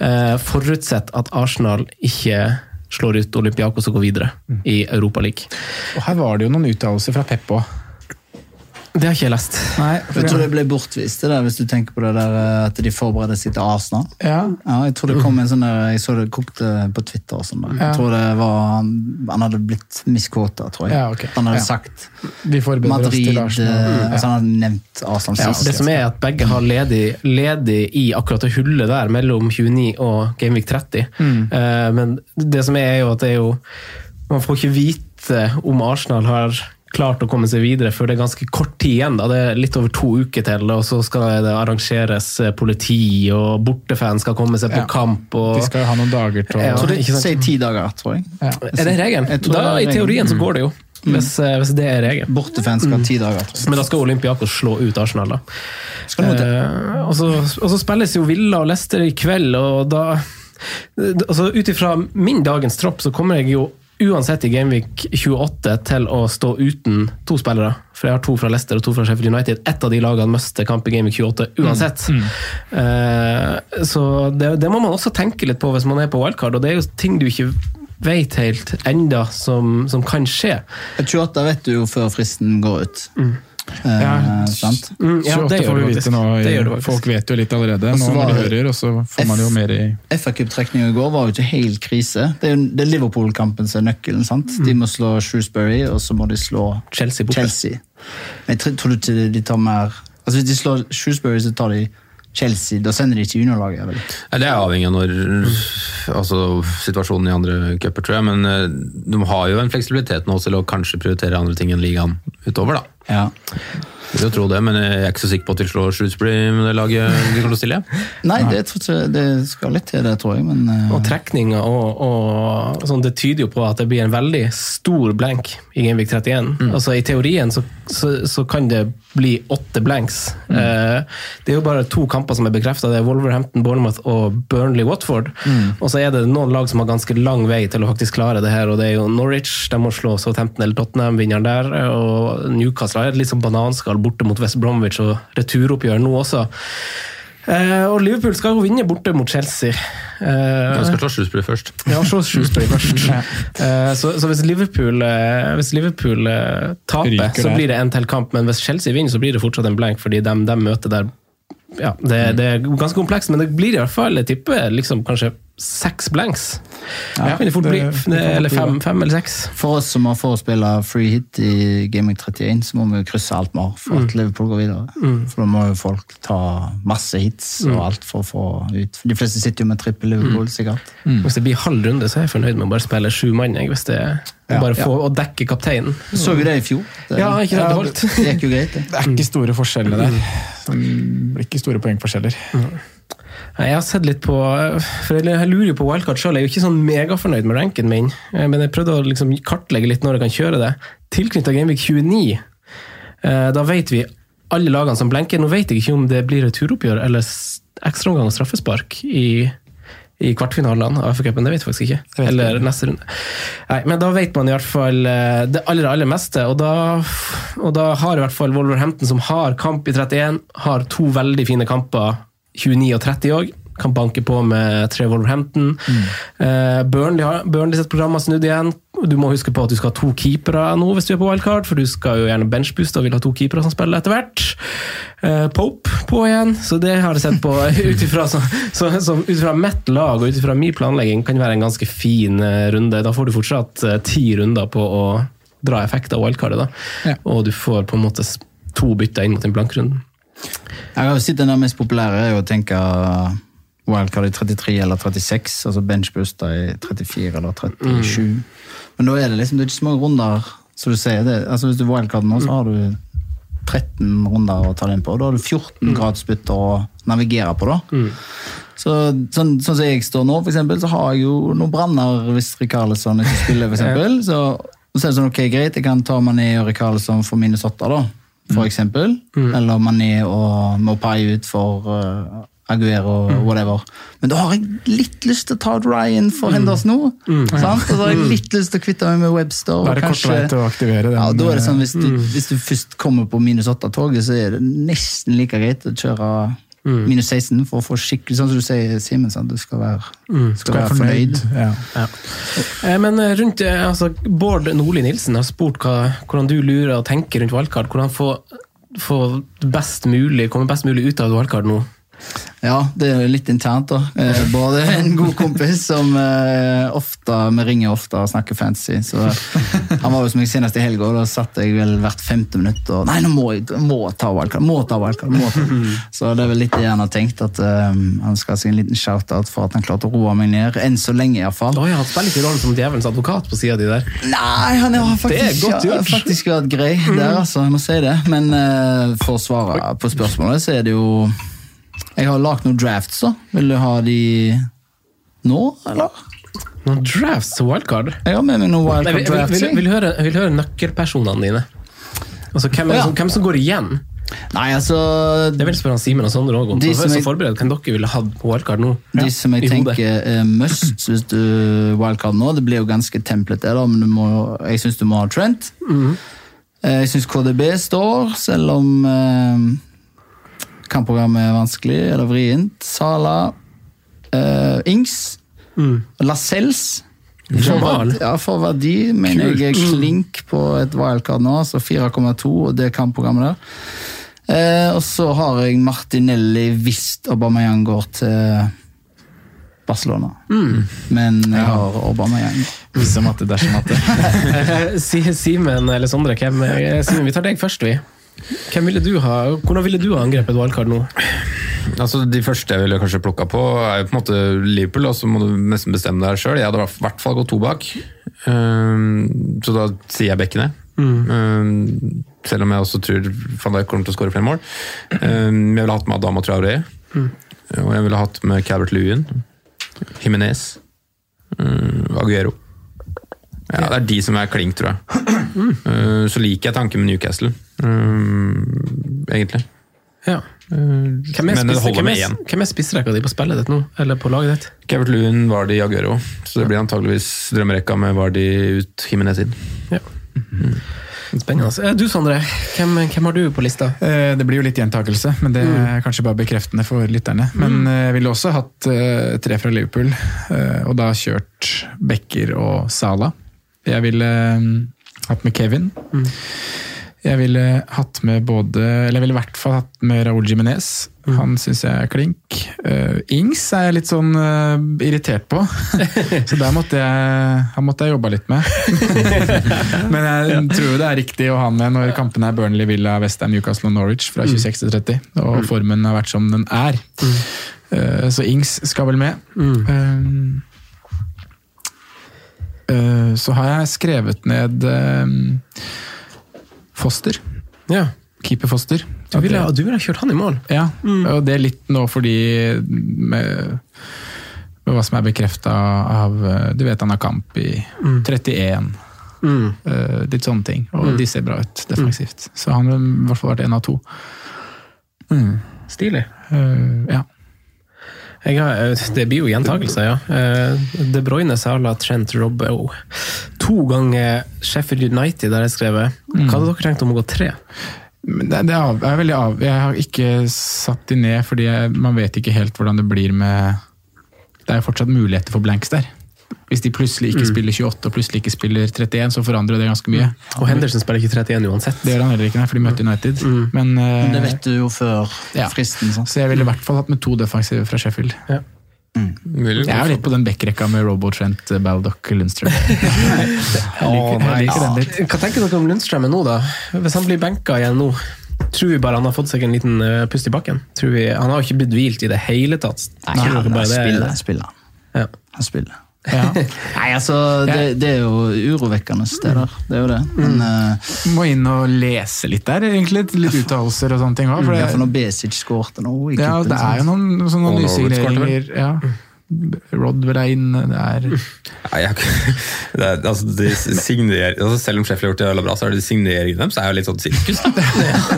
Uh, forutsett at Arsenal ikke slår ut Olympiakos og går videre i Europaligaen. Her var det jo noen uttalelser fra Pep òg. Det har ikke jeg lest. Jeg tror det ble bortvist, det der, hvis du tenker på det der eh, at de forbereder seg til Arsenal. Ja. Ja, jeg tror det kom en sånn der, jeg så det kokte på Twitter og sånn. der. Ja. Jeg tror det var, han, hadde blitt misquota, tror jeg. Ja, okay. Han hadde Ja. sagt Vi Madrid, oss til Arsenal. eh, altså han hadde nevnt Arsenal Ja, sist. det som er at begge har ledig, ledig i akkurat det hullet der mellom 29 og Gamevik 30. Eh, men det som er, er jo at det er jo Man får ikke vite om Arsenal har klart å komme seg videre før det er ganske kort tid igjen. Da. Det er litt over to uker til, og så skal det arrangeres eh, politi, og bortefans skal komme seg på Ja. kamp. Og, De skal jo ha noen dager til å Ja. Det ikke ti dager, tror jeg. ja. Er det regelen? Da, det er I teorien så går det jo, hvis, eh, hvis det er regelen. Bortefans skal ha ti dager, tror jeg. Men da skal Olympiakos slå ut Arsenal, da. Skal noe til. Eh, og, så, og så spilles jo Villa og Leicester i kveld, og da altså Ut ifra min dagens tropp så kommer jeg jo uansett i Gameweek 28 til å stå uten to spillere. For jeg har to fra Leicester og to fra Sheffield United. Ett av de lagene mister kamp i Gameweek 28 uansett. Eh, så det, det må man også tenke litt på hvis man er på wildcard, og det er jo ting du ikke vet helt enda som, som kan skje. 28 vet du jo før fristen går ut. Eh, Ja, sant? Mm, ja, det gjør du vi vite faktisk. nå. Det gjør det faktisk. Folk vet jo litt allerede Også nå når de hører, og så får man jo mer i FA-cuptrekninga i går var jo ikke helt krise. Det er det er Liverpool-kampen som er nøkkelen. sant? De må slå Shrewsbury, og så må de slå Chelsea borte. Chelsea. Men jeg tror, ikke de tar mer Altså Hvis de slår Shrewsbury, så tar de Chelsea. Da sender de ikke juniorlaget. vel? Det er avhengig av når altså, situasjonen i andre cuper, tror jeg. Men eh, de har jo en fleksibilitet nå til å kanskje prioritere andre ting enn ligaen utover, da. Ja. Jeg vil jo tro det, men jeg er ikke så sikker på at de slår Shrewsbury med det laget de kommer til å stille. Nei, det, det skal litt til, det, tror jeg. Men eh, Og trekninger og, og sånn, det tyder jo på at det blir en veldig stor blank i Genvik 31. Altså I teorien så, så, så kan det bli åtte blanks. Eh, det er jo bare to kamper som er bekrefta. Det er Wolverhampton, Bournemouth og Burnley-Watford. Og så er det noen lag som har ganske lang vei til å faktisk klare det her, og det er jo Norwich. De må slå Southampton eller Tottenham, vinneren der. Og Newcastle har et litt sånn bananskall borte mot West Bromwich og returoppgjør nå også. Eh, og Liverpool skal jo vinne borte mot Chelsea. Eh, Jeg skal slå Shrewsbury først. ja, slå Shrewsbury først. Eh, så, så hvis Liverpool, eh, hvis Liverpool eh, taper, Ryker så der. blir det en til kamp. Men hvis Chelsea vinner, så blir det fortsatt en blank, fordi de, de møter der ja, det, det er ganske komplekst, men det blir i hvert fall jeg tipper liksom kanskje seks blanks. Ja, det fort bli, det eller fem, fem eller seks. For oss som har forespilla free hit i Gaming 31, så må vi jo krysse alt vi har for at Liverpool går videre. For da må jo folk ta masse hits og alt for å få ut De fleste sitter jo med trippel Liverpool, sikkert. Hvis det blir halv runde, så er jeg fornøyd med å bare spille sju mann. jeg, Hvis det Ja, bare ja. få å dekke kapteinen. Så vi det i fjor. Det, Ja, ikke sant, det holdt. det gikk jo greit, det. Det er ikke store forskjeller der. Det blir ikke store poengforskjeller. Nei, Jeg har sett litt på For jeg lurer jo på wildcard sjøl. Jeg er jo ikke sånn megafornøyd med ranken min, eh, men jeg prøvde å liksom kartlegge litt når jeg kan kjøre det. Tilknytta Gameweek 29, eh, da vet vi alle lagene som blenker. Nå vet jeg ikke om det blir returoppgjør eller ekstraomgang og straffespark i, i kvartfinalene av FA-cupen. Det vet jeg faktisk ikke. vet jeg Eller neste runde. Nei, men da vet man i hvert fall eh, det aller, aller meste. Og da, og da har i hvert fall Wolverhampton, som har kamp i 31, har to veldig fine kamper 29 og 30 òg. Kan banke på med tre Wolverhampton. Eh, Burnley, har, Burnley sitt program har snudd igjen. Du må huske på at du skal ha to keepere nå hvis du er på wildcard, for du skal jo gjerne benchbooste og vil ha to keepere som spiller etter hvert. Uh, Pope på igjen, så det har jeg sett på ut ifra mitt lag og ut ifra min planlegging kan være en ganske fin eh, runde. Da får du fortsatt uh, ti runder på å dra effekt av wildcardet, da. Ja. Og du får på en måte to bytter inn mot den blankrunden. Jeg har jo sett den mest populære er å tenke wildcard i 33 eller 36, altså benchbuster i 34 eller 37. Men da er det liksom det er ikke så mange runder, så du sier det. Altså Hvis du wildcard nå, så har du 13 runder å ta den på. Da har du 14 gradsbytter å navigere på, da. Så, sånn, sånn som jeg står nå, for eksempel, så har jeg jo noen branner hvis Rikarlison ikke spiller, for eksempel. Så, så er det sånn, ok, greit, jeg kan ta Mané og Rikarlison for minus 8, da, for eksempel. Eller Mané og Mopai ut for uh, Aguero og whatever. Men da har jeg litt lyst til å ta ut Ryan for Henderson nå. Sant? Og så har jeg litt lyst til å kvitte meg med Webster. Da er det kort vei til å aktivere den. ja, da er det sånn, hvis du, hvis du først kommer på minus 8-toget, så er det nesten like greit å kjøre minus 16 for å få skikkelig Sånn som du sier, Simen, at du skal være, skal Skal være fornøyd. Ja. Ja. Men eh, rundt, eh, altså, Bård Nordli Nilsen har spurt hva, hvordan du lurer og tenker rundt valgkart. Hvordan få, få best mulig, komme best mulig ut av valgkart nå. Ja, det er litt internt, da. Eh, Både en god kompis som eh, ofte, vi ringer ofte og snakker fancy. Så han var jo som jeg senest i helga, og da satt jeg vel hvert femte minutt og Nei, nå må jeg må ta valgkamp! Må ta valgkamp! Må ta. Så det er vel litt det han har tenkt, at um, han skal ha seg en liten shout-out for at han klarte å roe meg ned. Enn så lenge, iallfall. jo han spiller ikke rollen som djevelens advokat på sida di der. Nei, han har faktisk, har faktisk vært grei der, altså. Jeg må si det. Men uh, for å svare på spørsmålet, så er det jo Jeg har lagd noen drafts, da. Vil du ha de nå, eller? Noen drafts til wildcard? Jeg har med meg noen wildcard vil, drafts. vil, jeg. vil, høre, vil høre nøkkelpersonene dine. Altså, hvem, Ja. som, hvem som går igjen? Nei, altså Det vil spørre Simen og Sondre òg om. De som jeg- forberedt kan dere ville hatt på wildcard nå? De som jeg tenker er must hvis du wildcard nå, det blir jo ganske templet det, da, men du må, jeg syns du må ha Trent. Mm. Jeg syns KDB står, selv om eh, kampprogrammet er vanskelig eller vrient. Sala, uh, Ings, Mm. Lascelles. For, ja, for verdi mener jeg er klink på et wildcard nå, altså 4,2 og det kampprogrammet der. Eh, og så har jeg Martinelli hvis Aubameyang går til Barcelona. Men jeg har Aubameyang. Hvis og matte, dersom matte. Simen eller Sondre, hvem, Simen, vi tar deg først, vi. Hvem ville du ha, hvordan ville du ha angrepet wildcard nå? Altså, De første jeg ville kanskje plukka på, er jo på en måte Liverpool, og så må du nesten bestemme deg sjøl. Jeg hadde i hvert fall gått to bak, Ehm, så da sier jeg bekkene. Ehm, selv om jeg også tror van Dijk kommer til å skåre flere mål. Ehm, jeg ville hatt med Adama Traoré, og jeg ville hatt med Calvert Lewin, Jimenez, ehm, Aguero. Ja, Det er de som er klink, tror jeg. Eh, Så liker jeg tanken med Newcastle. uh, egentlig. Ja. Uh, Hvem er, spiss, spissrekka di på spillet ditt nå? Eller på laget ditt? Kevert Lewin, Vardi, Aguero. Så det blir antageligvis drømmerekka med Vardi ut, Himinez inn. Ja. Spennende. Eh, Du Sondre, hvem, hvem har du på lista? Eh, Det blir jo litt gjentakelse, men det er kanskje bare bekreftende for lytterne. Men jeg ville også hatt tre fra Liverpool, eh, og da kjørt Becker og Sala. Jeg ville hatt med Kevin. Jeg ville hatt med både Eller jeg ville i hvert fall hatt med Raúl Jiminez. Han syns jeg er klink. Uh, Ings er jeg litt sånn uh, irritert på, så der måtte jeg, han måtte jeg jobba litt med. Men jeg tror det er riktig å ha han med når kampene er Burnley, Villa, Westham, Newcastle og Norwich fra 26 til 30. Og formen har vært som den er. Uh, Så Ings skal vel med. Mm. Så har jeg skrevet ned eh, Foster. Ja. Keeper Foster. Du ville, du ville ha kjørt han i mål? Ja, og det er litt nå fordi med, med hva som er bekrefta av eh, Du vet han har kamp i 31. Mm. eh, litt sånne ting. Og de ser bra ut defensivt. Så han har i hvert fall vært én av to. Mm. Stilig. Uh, ja. Har, eh, det blir jo gjentakelser, ja. Eh, De Bruyne, Sala, Trent, Robbo. To ganger Sheffield United, der jeg skrevet. Hva hadde dere tenkt om å gå tre? Det, det er, av, er veldig av. Jeg har ikke satt de ned, fordi jeg, man vet ikke helt hvordan det blir med Det er jo fortsatt muligheter for blanks der. Hvis de plutselig ikke spiller 28 og plutselig ikke spiller 31, så forandrer det ganske mye. Og Henderson spiller ikke 31 uansett. Det gjør han heller ikke, nei, for de møter United. Men, uh, Men det vet du jo før Ja. fristen. sant? Så jeg ville i hvert fall hatt med to defensive fra Sheffield. Vil Jeg er jo litt på den backrekka med Robo Trent, eh, Baldock, Lundstrøm. litt. Hva tenker dere om Lundstrøm nå, da? Hvis han blir benka igjen nå, tror vi bare han har fått seg en liten eh, pust i bakken? Tror vi, han har jo ikke blitt hvilt i det hele tatt. Nei, han det- spiller, han spiller. Ja. Han spiller. Ja. Nei, altså, det, det er jo urovekkende steder. Det er jo det. Men eh, Må inn og lese litt der, egentlig. Litt uttalelser og sånne ting òg. ja, for når Besic skårte nå i Ja, det er jo noen sånne Og Norwich nysigneringer. Ja. Rodwell er inn, det er Nei, jeg, det er, altså, de signer, altså, selv om Sheffield har gjort det veldig bra, så er det signeringene deres er jo litt sånn sirkus. Da.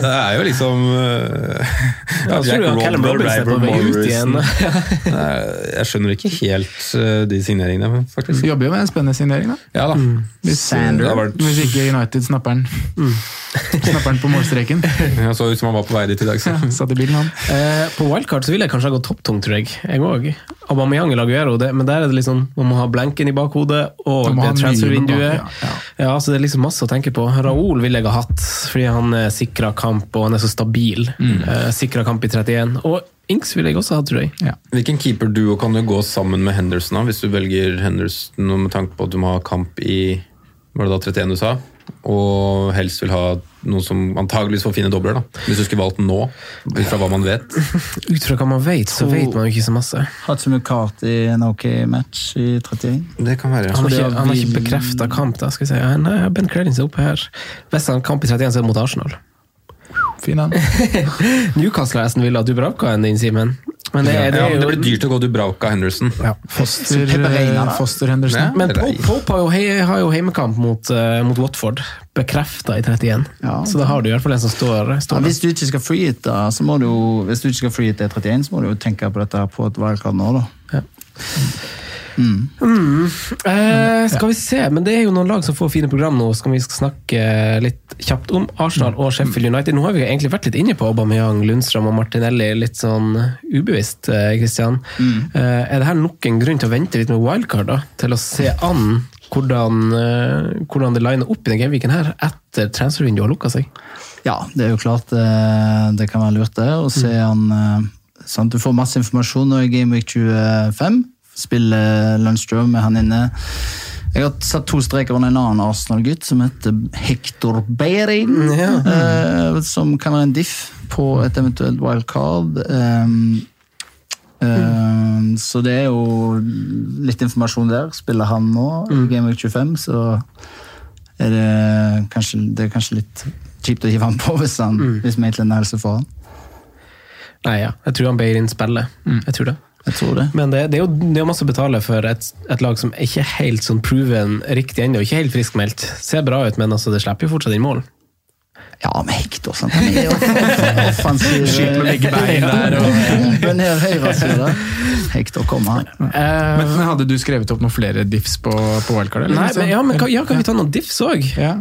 Det er jo liksom uh, Ja, Jack Callum Robinson på vei ut igjen. Jeg skjønner ikke helt uh, de signeringene, faktisk. Vi jobber jo med en spennende signering, da. Ja da. Hvis, Sander. Det vært- hvis ikke United snapper den. Snapper den på målstreken. Jeg så ut som han var på vei dit i dag. Så. Satt i bilen, han. Uh, på wildcard så ville jeg kanskje ha gått topptungt, tror jeg. Jeg òg. Aubameyang eller Aguero, det, men der er det liksom Man må ha blenken i bakhodet, og det ha transfervinduet. Ja, ja, Ja, så det er liksom masse å tenke på. Raoul ville jeg ha hatt, fordi han er sikra kamp, og han er så stabil. Mm. Eh, sikra kamp i 31. Og Inks ville jeg også hatt, tror jeg. Ja. Hvilken keeperduo kan du gå sammen med Henderson da, hvis du velger Henderson med tanke på at du må ha kamp i var det da 31 du sa? Og helst vil ha noen som antageligvis får fine dobler, da. Hvis du skulle valgt nå, ut fra hva man vet. Ut fra hva man vet, så vet man jo ikke så masse. Hatsumi Kart i en ok match i 31. Det kan være. Han har ikke, han har ikke bekrefta kamp, da. skal jeg si. Nei, Ben Crellins er oppe her. Hvis han kamp i 31, så er det mot Arsenal. Fin han. Newcastle og Aston Villa, du braka en din, Simen. Men det, Ja, det ja, men det blir dyrt å gå Dubravka Henderson. Foster, Foster Henderson. Ja. Men Pope, har, jo, har jo heimekamp mot, uh, mot Watford, bekrefta i 31. Ja. Så da har du i hvert fall en som står, står hvis du ikke skal freehitte, så må du Hvis du ikke skal freehitte i 31, så må du jo tenke på dette på et wildcard nå, da. Eh, skal vi se, men det er jo noen lag som får fine program nå, som vi skal snakke litt kjapt om. Arsenal og Sheffield United. Nå har vi egentlig vært litt inne på Aubameyang, Lundstrøm og Martinelli, litt sånn ubevisst, Kristian. Mm. Eh, er det her nok en grunn til å vente litt med wildcard, da? Til å se an hvordan, eh, hvordan det liner opp i den gameweeken her, etter transfervinduet har lukka seg? Ja, det er jo klart eh, det kan være lurt det. Å se an eh, sånn Du får masse informasjon nå i Gameweek 25. Spiller Lundstrøm med han inne. Jeg har satt to streker under en annen Arsenal-gutt som heter Hector Beirin. eh, som kan være en diff på et eventuelt wildcard. Eh, eh, Så det er jo litt informasjon der. Spiller han nå i Game Week 25, så er det kanskje, det er kanskje litt kjipt å hive han på hvis, han, hvis Maitland har helse for han. Nei, ja. Jeg tror han Beirin spiller. Jeg tror det. Jeg tror det. Men det, det, er jo, det er jo masse å betale for et, et lag som ikke er helt sånn proven riktig ennå. Ikke helt friskmeldt. Ser bra ut, men altså, det slipper jo fortsatt inn mål. Ja, med Hector. Sant? Han er off off offensiv. Skyter med begge bein der, Bombe ned høyresida. Hector kommer, han. Eh, Men, men hadde du skrevet opp noen flere diffs på, på wildcard? eller? nei, men, ja, men kan, ja, kan vi ta noen diffs òg? Ja.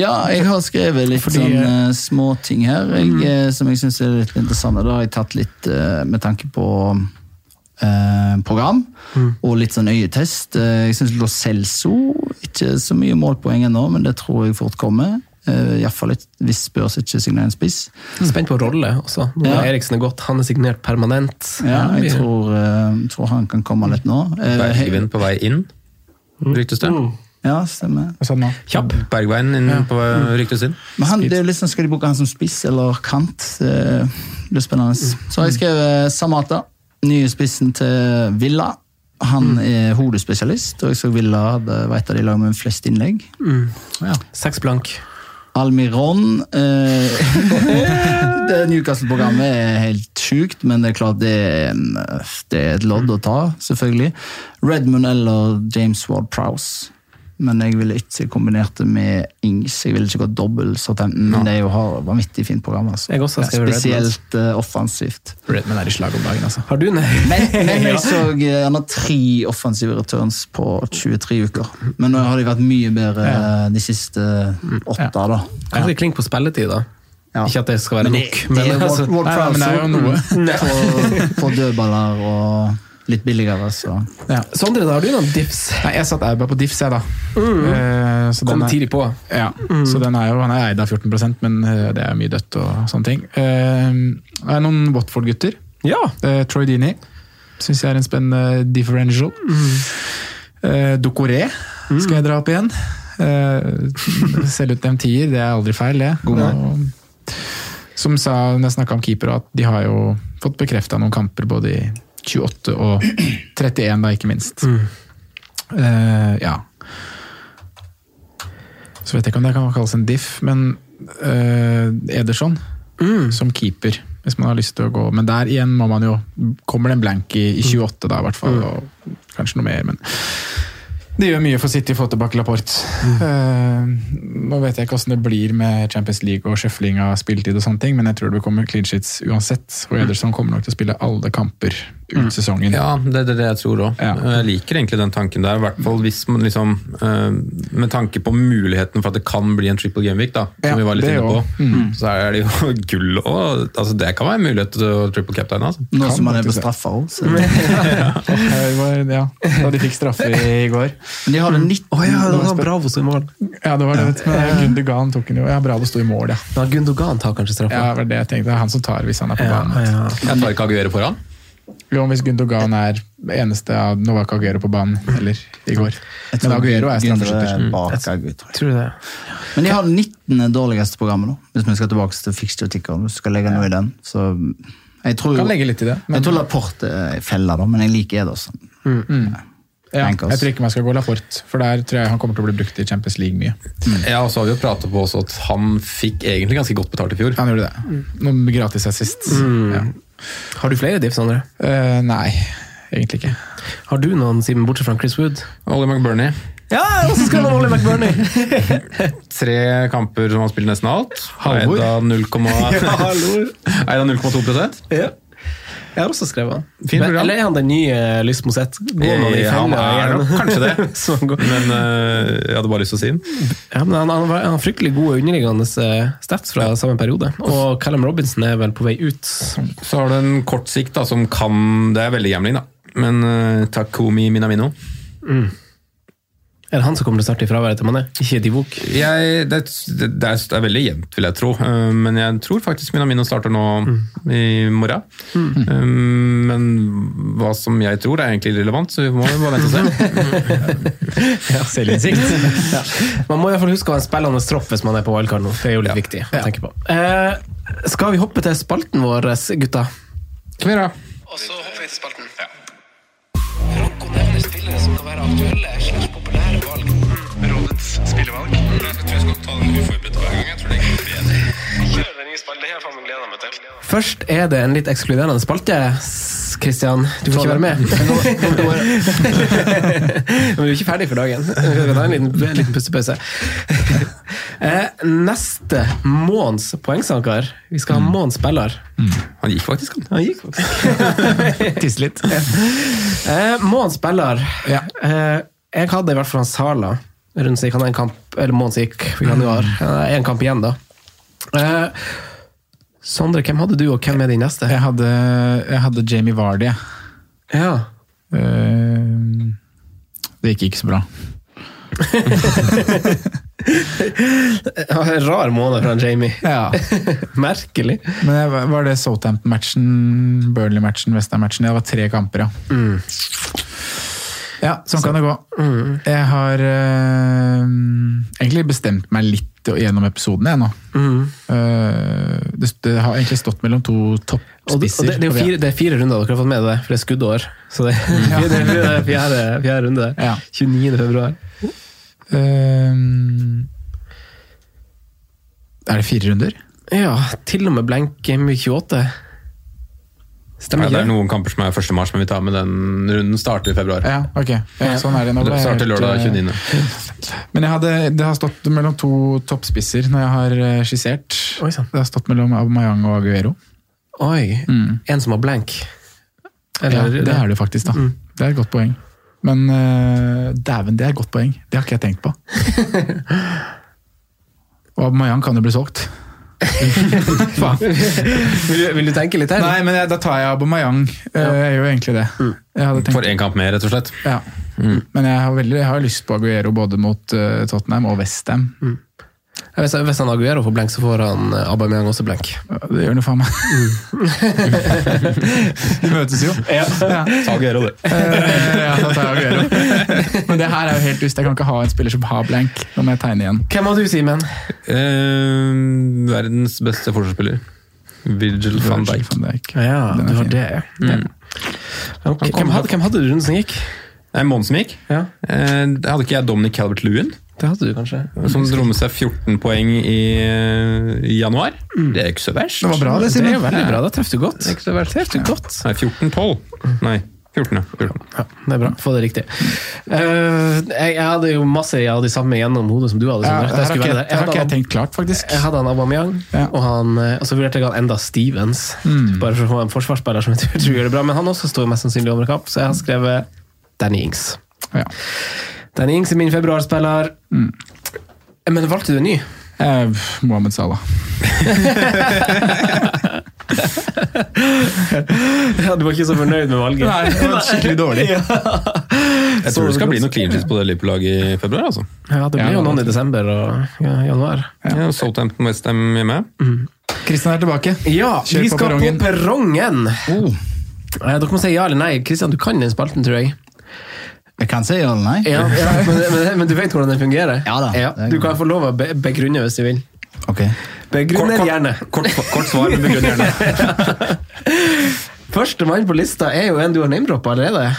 Ja, jeg har skrevet litt Fordi- sånn uh, småting her jeg, mm. som jeg syns er litt interessante. Da har jeg tatt litt uh, med tanke på eh, program og litt sånn øyetest. Uh, jeg syns Lo Celso ikke så mye målpoeng ennå, men det tror jeg fort kommer. Uh, Iallfall hvis Spurs ikke signerer en spiss. Spent på rolle også. Nå Ja. er Eriksen er gått, han er signert permanent. Ja, jeg tror, eh, tror han kan komme litt nå. Eh, Bergvin på vei inn, ryktes det. ja, stemmer. Nå? Kjapp. Bergveien inn på ryktes inn. Men han, det er liksom, Skal de bruke han som spiss eller kant? Det blir spennende. Så har jeg skrevet Samata, nye spissen til Villa. Han er hodespesialist, og jeg så Villa hadde vært et av de lag med flest innlegg. Ja. Seks blank. Almiron eh, Det Newcastle-programmet er helt sjukt, men det er klart det er, en, det er et lodd å ta, selvfølgelig. Redmond eller James Ward Prowse. Men jeg ville ikke kombinert det med Ings. Jeg ville ikke gått dobbel Southampton, men det er jo har vanvittig fint program. Altså. Jeg også har. Spesielt uh, offensivt. Redman er i slag om dagen, altså. Har du nei? Men, men jeg så eh, han har tre offensive returns på 23 uker. Men nå har de vært mye bedre eh, de siste åtte, da. Kanskje klink på spilletid, da. Ja. Ikke at det skal være Men nok, det, det er men altså, men det er jo noe. på, på dødballer og litt billigere, så Ja. Sondre, da har du noen diffs? Nei, jeg satt Auba på diffs, jeg, da. Eh, så Kom er- tidlig på. Ja, så den er jo, Han er eid av 14% men eh, det er mye dødt og sånne ting. Uh, det er noen Watford-gutter. Ja. Uh, Troy Dini syns jeg er en spennende differential. Eh, Dokoré skal jeg dra opp igjen. Uh, Selge ut en tier, det er aldri feil, det. Og, som sa, når jeg snakka om keepere, at de har jo fått bekrefta noen kamper både i 28 og 31, da, ikke minst. Eh, ja. Så vet jeg ikke om det kan kalles en diff, men uh, Ederson som keeper, hvis man har lyst til å gå Men der igjen må man jo Kommer det en blank i, i 28, da, i hvert fall. Og kanskje noe mer, men det gjør mye for City å få tilbake Laporte. Eh, nå vet jeg ikke hvordan det blir med Champions League og sjøfling av spilletid, og sånne ting, men jeg tror det kommer clean sheets uansett. Og Ederson kommer nok til å spille alle kamper ut sesongen. Ja, det er det jeg tror òg. Ja. Jeg liker egentlig den tanken der. I hvert fall hvis man liksom eh, Med tanke på muligheten for at det kan bli en triple game week, da, som Ja, vi var litt inne på, mm. så er det jo gull òg. altså Det kan være en mulighet til å triple captain. Altså. Nå Kan som man er på faktisk òg. Ja, da de fikk straffe i går. Men de har en 19 Å ja, det var Bravo som i mål. Ja, det var det. Men Gundogan tok den jo. Ja, Bravo sto i mål, ja. Ja, Gundogan tar kanskje straffa. Ja, det var det jeg tenkte. Det er han som tar hvis han er på Ja, banen. ja. Jeg tar ikke Aguero foran. Jo, hvis Gundogan er eneste av Nå var ikke Aguero på banen eller i går. Men Aguero er straffeskytter. tror jeg. Tror det? Men de har 19. dårligste programmet, da. Hvis vi skal tilbake til fixture ticker. Hvis du skal legge noe i den. Så jeg tror, Kan legge litt i det. Men, jeg tror Laporte feller, da, men jeg liker Ederson. ja, Ankles. jeg tror ikke man skal gå Laporte, for der tror jeg han kommer til å bli brukt i Champions League mye. Ja, og så har vi jo pratet på også at han fikk egentlig ganske godt betalt i fjor. Han gjorde det. Noen gratis assist. Ja. Har du flere diffs, André? Uh, nei, egentlig ikke. Har du noen, Simen, bortsett fra Chris Wood? Ollie McBurney. Ja, også skrevet om Ollie McBurney! Tre kamper som han spiller nesten alt. Halvor. Eid av 0,2 Ja, hallo. 0,2 Ja. Jeg har også skrevet han. Eller er han den nye Lyst Mosett? Går man i Eh, fella igjen? kanskje det. Går- Men uh, jeg hadde bare lyst til å si den. ja, men han, han, var- han fryktelig gode underliggende eh, stats fra samme periode. Og Callum Robinson er vel på vei ut. Så har du en kort sikt da, som kan Det er veldig gambling, da. Men uh, Takumi Minamino Er det han som kommer til å starte i fraværet til Mané? Ikke Divok? jeg, det, det, det er, veldig jevnt, vil jeg tro. Eh, men jeg tror faktisk Minamino starter nå i morgen. Mm. men hva som jeg tror, er egentlig irrelevant, så vi må bare vente og se. Selvinnsikt. Man må i hvert fall huske å ha en spillende tropp hvis man er på wildcard nå. Det er jo litt viktig å tenke på. Eh, skal vi hoppe til spalten vår, gutta? Kom igjen, da. Og så hopper vi til spalten. Franco nevner spillere som kan være aktuelle spillevalg. Jeg tror jeg skal ta den uforberedt hver gang. Jeg tror det bedre. Kjør den nye spalten. Det har jeg faen meg gleda meg til. Først er det en litt ekskluderende spalte. Kristian, Du får ikke være med. Men du er ikke ferdig for dagen. Vi kan ta en liten, liten pustepause. Eh, Neste måneds poengsanker. Vi skal ha måneds spiller. Han gikk faktisk, han. Han gikk faktisk. Tisse litt. Eh, Måneds spiller. Eh, jeg hadde i hvert fall han Sala. Gikk han en kamp, eller gikk for januar. En kamp igjen, da. Eh, Sondre, hvem hadde du, og hvem er din neste? Jeg hadde, jeg hadde Jamie Vardy. Ja. Uh, Det gikk ikke så bra. En Rar måned fra Jamie. Ja. Merkelig. Men var det Southampton-matchen, Burnley-matchen, Westham-matchen? Det var tre kamper, ja. Ja, sånn så. kan det gå. Mm. Jeg har øh, egentlig bestemt meg litt gjennom episoden jeg nå. Mm. Uh, det, det, har egentlig stått mellom to toppspisser. Det, det, er fire, det, er fire, runder dere har fått med dere, for det er skuddår. Så det, ja. det er fjerde, fjerde, fjerde runde. Ja. 29. februar. Uh, er det fire runder? Ja, til og med blenk M28. Stemmer ikke? Ja, det er noen kamper som er 1. mars, men vi tar med den runden starter i februar. Ja, ok. Ja, sånn er det. Det starter lørdag eh, 29. Men hadde, det har stått mellom to toppspisser når jeg har eh, skissert. Oi, sånn. det har stått mellom Aubameyang og Aguero. Oi, mm. En som har blank. Eller, ja, det, er det faktisk, da. Mm. Det er et godt poeng. Men uh, dæven, det er et godt poeng. Det har ikke jeg tenkt på. og Aubameyang kan jo bli solgt. Faen. Vil, du- vil du tenke litt her? Nei, men jeg, da tar jeg Aubameyang. Ja. Jeg gjør jo egentlig det. Jeg hadde tenkt, For én kamp mer, rett og slett. ja. Men jeg har, veldig, jeg har lyst på Aguero både mot uh, Tottenham og Westham. Hvis, hvis han Aguero får blenk, så får han eh, Aubameyang også blenk. Ja, Det gjør han jo faen meg. De møtes jo. Ja. Ta Aguero, du. Uh, ja, da tar jeg Aguero. Men det her er jo helt lyst. Jeg kan ikke ha en spiller som har blank. Nå må jeg tegne igjen. Hvem har du, Simen? Eh, verdens beste forsvarsspiller. Virgil van Dijk. Ja, van Dijk. Den er det var fin. det. ja. Ok, Hvem, hadde, hvem hadde du rundt som gikk? Nei, måneden som gikk. Ja, Eh, hadde ikke jeg Dominic Calvert-Lewin, Det hadde du kanskje. som dro med seg 14 poeng i, i januar? Det er ikke så verst. Det var bra, det, Det Simen. er jo veldig bra. Da traff du godt. Det er ikke så verst. Treffer du godt. Nei, 14-12. Nei, 14, 14. Ja, det er bra. Få det riktig. Uh, jeg, jeg hadde jo masse av de samme gjennom hodet som du hadde. Ja, det har ikke, jeg- Jeg jeg tenkt klart, faktisk. jeg hadde han Aubameyang, Ja. og, han, eh, og så vurderte jeg han enda Stevens. Mm. Bare for å få en forsvarsspiller som jeg tror tror gjør det bra. Men han også står mest sannsynlig over kapp, så jeg har skrevet Danny Ings. Ja. Danny Ings er min februarspiller. Mm. Men valgte du en ny? Eh, Mohammed Salah. Ja, du var ikke så fornøyd med valget? Nei, det var skikkelig dårlig. Jeg tror det skal bli noe clean sheets på det Liverpool-laget i februar. altså. Ja, det blir Ja, jo noen i desember og ja, januar. Ja. Southampton Westham hjemme. Kristian er tilbake. Ja, Kjør vi på skal perrongen. på perrongen! Oh, Eh, Dere må si ja eller nei. Kristian, du kan den spalten, tror jeg. jeg kan si ja eller nei. Ja, ja, men, men, men du vet hvordan den fungerer? Ja da, Du kan få lov å be begrunne hvis du vil. Ok. Begrunner gjerne. Kort, kort svar, men begrunn gjerne. Første mann på lista er jo en du har name-droppa allerede.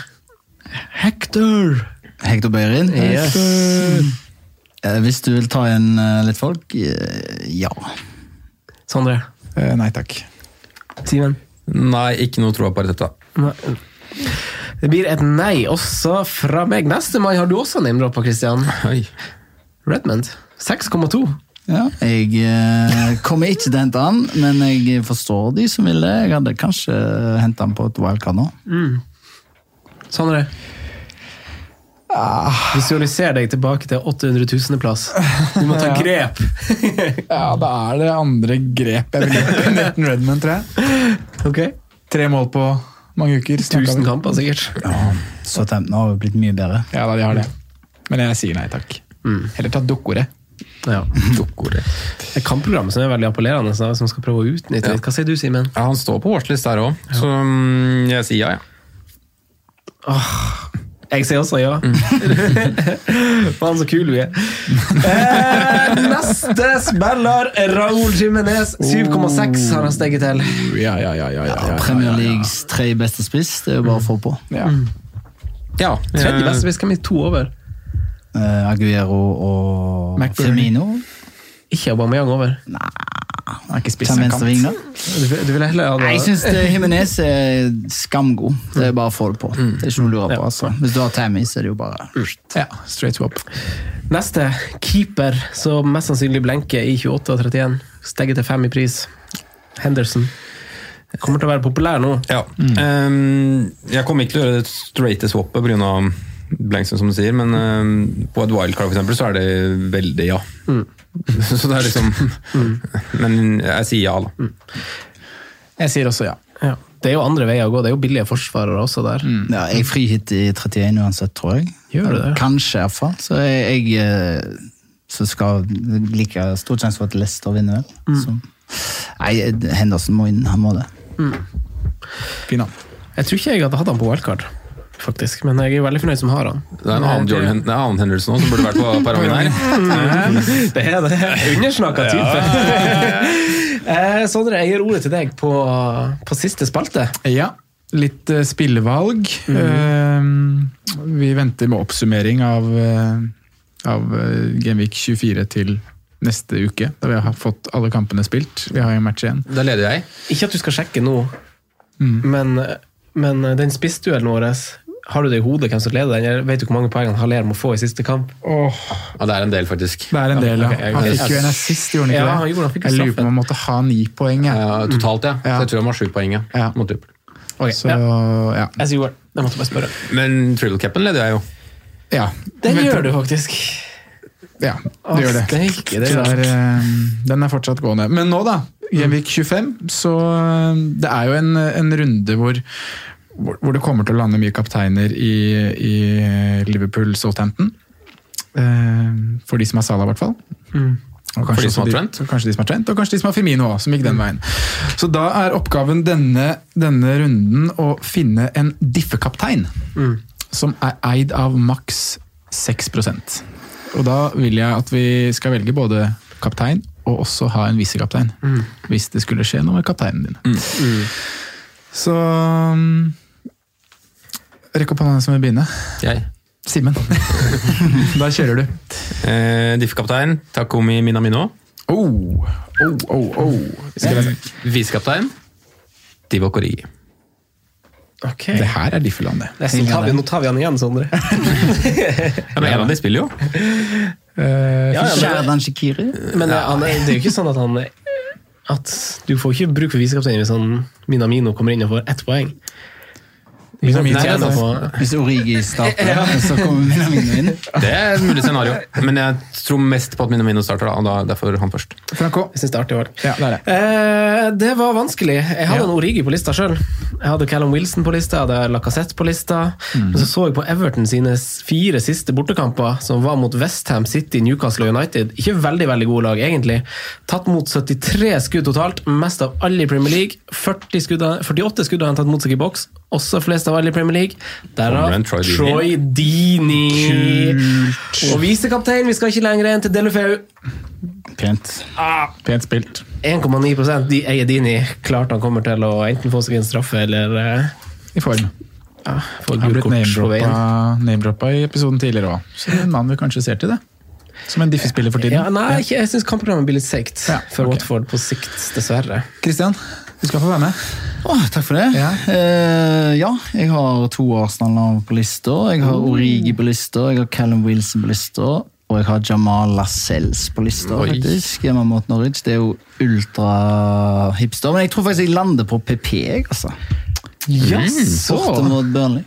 Hector. Hector Beirin. Yes. Eh, Hvis du vil ta igjen eh, litt folk, eh, ja. Sondre. Nei takk. Simen. Nei, ikke noe troa på dette. Nei. Det blir et nei også fra meg. Neste mai har du også name-droppa, Christian. Oi. Redmond. 6,2. Ja. Jeg eh, kommer ikke til å hente han, men jeg forstår de som vil det. Jeg hadde kanskje henta han på et wildcard nå. Sondre. Visualiser deg tilbake til 800 000.-plass. Du må ta Ja. grep. Ja, da er det andre grep jeg vil gjøre. Nathan Redman, tror jeg. Okay. Tre mål på mange uker. tusen 1000 sikkert kamper, sikkert. Southampton har blitt mye bedre. Ja, da, de har det. Men jeg sier nei takk. Heller ta Dokore. Ja. Et kampprogram som er veldig appellerende, så- som skal prøve å utnytte litt. Hva sier du, Simen? Ja, Han står på watchlist der òg, så mm, jeg sier ja, ja. Jeg sier også ja. Faen, så kul vi er. Eh, neste spiller, Raúl Jiménez. 7,6 har han steget til. Ja, ja, ja. ja, ja, ja, Premier. Leagues tre beste spiss, det er jo bare å få på. Ja. ja Tredje beste, spiss Kan vi to over. Eh, Aguero og McBurney. Firmino. Ikke Aubameyang over. Han er ikke spiss, en kant. ving. Du, du vil heller ha Nei, jeg syns Himinez er skamgod. Det er bare å få det på. Mm. Det er ikke noe å lure på. altså. Hvis du har Tammy, så er det jo bare Ja, straight swap. Neste keeper, som mest sannsynlig blenker i 28 og 31. Stegger til fem i pris. Henderson. Kommer til å være populær nå. Ja. Ehm, jeg kommer ikke til å gjøre det straighte swappet pga. Blankson, som du sier, men uh, på et wildcard for eksempel, så er det veldig ja. så det er liksom Men jeg sier ja, da. Jeg sier også ja. Ja. Det er jo andre veier å gå. Det er jo billige forsvarere også der. ja, Jeg frihit i 31 uansett, tror jeg. Gjør du det? Kanskje, iallfall. Så jeg, jeg eh, så skal like stor sjanse for at Leicester vinner, vel. Mm. Nei, Henderson må inn. Han må det. Fin han. Jeg tror ikke jeg hadde hatt han på wildcard, faktisk. Men jeg er veldig fornøyd som har han. Det er en annen, Jordan, Hen- det er en annen hendelse nå som burde vært på perrongen her. Det er det. Undersnakka type. eh, Sondre, jeg gir ordet til deg på, på siste spalte. Ja, litt eh, spillevalg. Eh, vi venter med oppsummering av, eh, av eh, Genvik 24 til neste uke, da vi har fått alle kampene spilt. Vi har jo en match igjen. Da leder jeg. Ikke at du skal sjekke nå, men, men den spissduellen vår har du det i hodet hvem som leder den? Vet du hvor mange poeng han Haller må få i siste kamp? Ja, det er en del, faktisk. Det er en del, ja. Okay, Han fikk jo en assist, gjorde han ikke Ja, det? han gjorde, han fikk jeg lurer på om han måtte ha ni poeng. Ja, totalt, ja. Ja. Så jeg tror han har sju poeng. Ja. Ja. Mot Liverpool. Ok, Så ja. ja. Jeg sier Joel. Jeg måtte bare spørre. Men triple capen leder jeg jo. ja. Den Men- gjør du faktisk. Ja, det gjør det. Steike, det er eh, den er fortsatt gående. Men nå, da. Genvik 25. Så eh, det er jo en, en runde hvor, hvor hvor det kommer til å lande mye kapteiner i, i Liverpool Southampton. Eh, For de som har Salah, i hvert fall. Og For de som har Trent. og kanskje de som har Trent, og kanskje de som har Firmino òg, som gikk den veien. Så da er oppgaven denne, denne runden å finne en diffekaptein som er eid av maks 6% Og da vil jeg at vi skal velge både kaptein og også ha en visekaptein. Hvis det skulle skje noe med kapteinen din. Så um, Rekk opp hånda som vil begynne. Jeg. Simen. da kjører du. Eh, Diff-kaptein Takomi Minamino. Oh, oh, oh, oh. Visekaptein Divo Korigi. Ok. Det her er Diffeland, det. Nesten tar vi, nå tar vi han igjen, Sondre. Ja, men en av de spiller jo. Uh, Ja, ja, men- Shikiri. Men det, han, er- det er jo ikke sånn at han at Du får ikke bruk for visekaptein hvis han Minamino kommer inn og får ett poeng. Minamino Nei, tjener altså, på- Hvis Origi starter, så kommer Minamino inn. Det er et mulig scenario. Men jeg tror mest på at Minamino starter, da, og da, derfor han først. Franco. Jeg synes det er artig valg. Ja, det er det. Eh, det var vanskelig. Jeg hadde Ja. en Origi på lista sjøl. Jeg hadde Callum Wilson på lista, jeg hadde Lacassette på lista. Men så så jeg på Everton sine fire siste bortekamper, som var mot Westham City, Newcastle og United. Ikke veldig veldig gode lag, egentlig. Tatt mot 73 skudd totalt, mest av alle i Premier League. 40 skudd, 48 skudd har han tatt mot seg i boks, også flest av alle i Premier League. Derav Troy, Troy Dini. Kult. Og visekaptein, vi skal ikke lenger enn til Delufeu. Pent. Pent spilt. 1,9 de eier Dini. Klart han kommer til å enten få seg en straffe eller uh, I form. ja, få Han har blitt på veien. name-droppa name-droppa i episoden tidligere òg. Så en mann vi kanskje ser til det. Som en diffespiller for tiden. Ja, nei, jeg syns kampprogrammet blir litt seigt Ja, for. Watford på sikt, dessverre. Kristian, du skal få være med. Åh, takk for det. Ja. Eh, ja, jeg har to Arsenal-navn på lista. Jeg har Origi på lista, jeg har Callum Wilson på lista, og jeg har Jamal Lascelles på lista. Oi. faktisk. Hjemme mot Norwich. Det er jo ultra-hipster. Men jeg tror faktisk jeg lander på PP. jeg, altså. Borte mot Burnley.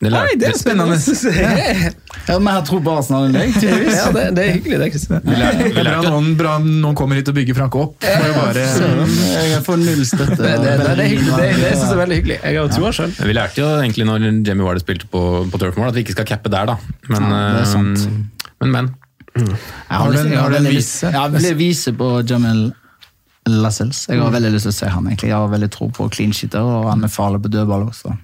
Det lærte, det er spennende! Jeg har mer tro på Arsenal enn deg. tydeligvis. ja, det, det er hyggelig, det, Kristian. vi lærte, vi Bra noen, bra noen kommer hit og bygger Frank opp. Ja, bare, Jeg får null støtte. Det, det, det, det hyggelig. Det, det synes jeg er veldig hyggelig. Jeg har troa ja. sjøl. vi lærte jo egentlig når Jamie Warder spilte på, på Turf Moor, at vi ikke skal cappe der, da. Men, Ja, det er sant. eh, men, men. Jeg Har du en- har du en veldig vise? Ja, jeg vil vise på Jamel Lascelles. Jeg har veldig lyst til å se han. egentlig. Jeg har veldig tro på clean sheeter, og han er farlig på dødball også.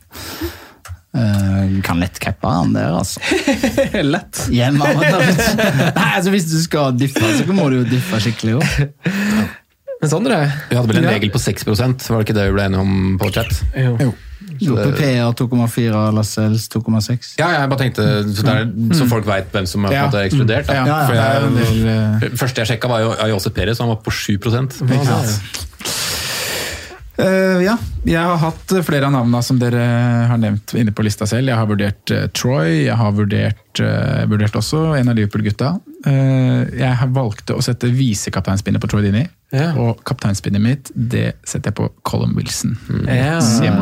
Uh, kan lett cappe han der, altså. Lett. Hjemme mot Nei, altså Hvis du skal diffe, så må du jo diffe skikkelig òg. Men Sondre Vi hadde vel en Ja. regel på 6% var det ikke det vi ble enige om på chat? jo. Jo. PA 2,4, Lascelles 2,6. Ja, jeg bare tenkte, så, det er, så folk veit hvem som har Ja. ekskludert. Da. Ja, ja, det er en jeg, eh, første jeg sjekka, var jo Ayose Perez, han var på 7 Ikke Eh, ja, jeg har hatt flere av navnene som dere har nevnt inne på lista selv. Jeg har vurdert uh, Troy, jeg har vurdert, uh, vurdert også en av Liverpool-gutta. Eh, jeg har valgte å sette visekapteinspinnet på Troy Dini, Ja. og kapteinspinnet mitt det setter jeg på Colin Wilson. Ja.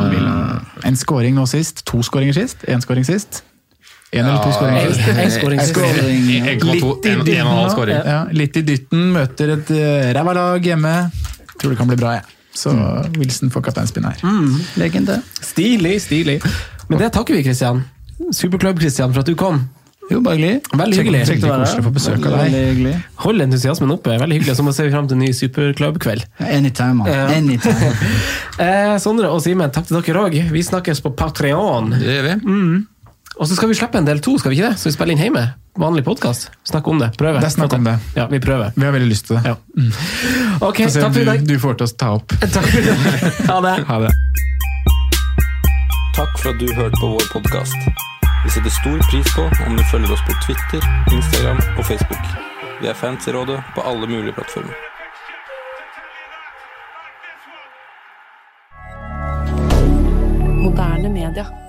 Villa. En scoring nå sist, to scoringer sist, én scoring sist. En eller to scoringer sist. En sist. Scoring. Litt i dytten. Ja, litt i dytten, møter et uh, ræva lag hjemme. Tror det kan bli bra, jeg. Så Wilson får kapteinspinn her. Legende. Stilig, stilig. Men det takker vi, Kristian. Superklubb-Kristian, for at du kom. Jo, bare hyggelig. Veldig hyggelig. Kjekt å få besøk av deg. Hold entusiasmen oppe. Veldig hyggelig. Så må vi se fram til en ny superklubbkveld. Anytime, man. Anytime. Eh, Sondre og Simen, takk til dere òg. Vi snakkes på Patreon. Det gjør vi. Og så skal vi slippe en del to, skal vi ikke det? Så vi spiller inn hjemme. Vanlig podkast. Snakk om det. Prøve. Det snakk om det. Ja, Vi prøver. Vi har veldig lyst til det. Ja. Mm. Ok, takk for i dag. Du, får til å ta opp. Takk for i. Ha det. Ha det. Takk for at du hørte på vår podkast. Vi setter stor pris på om du følger oss på Twitter, Instagram og Facebook. Vi er fans i rådet på alle mulige plattformer. moderne media.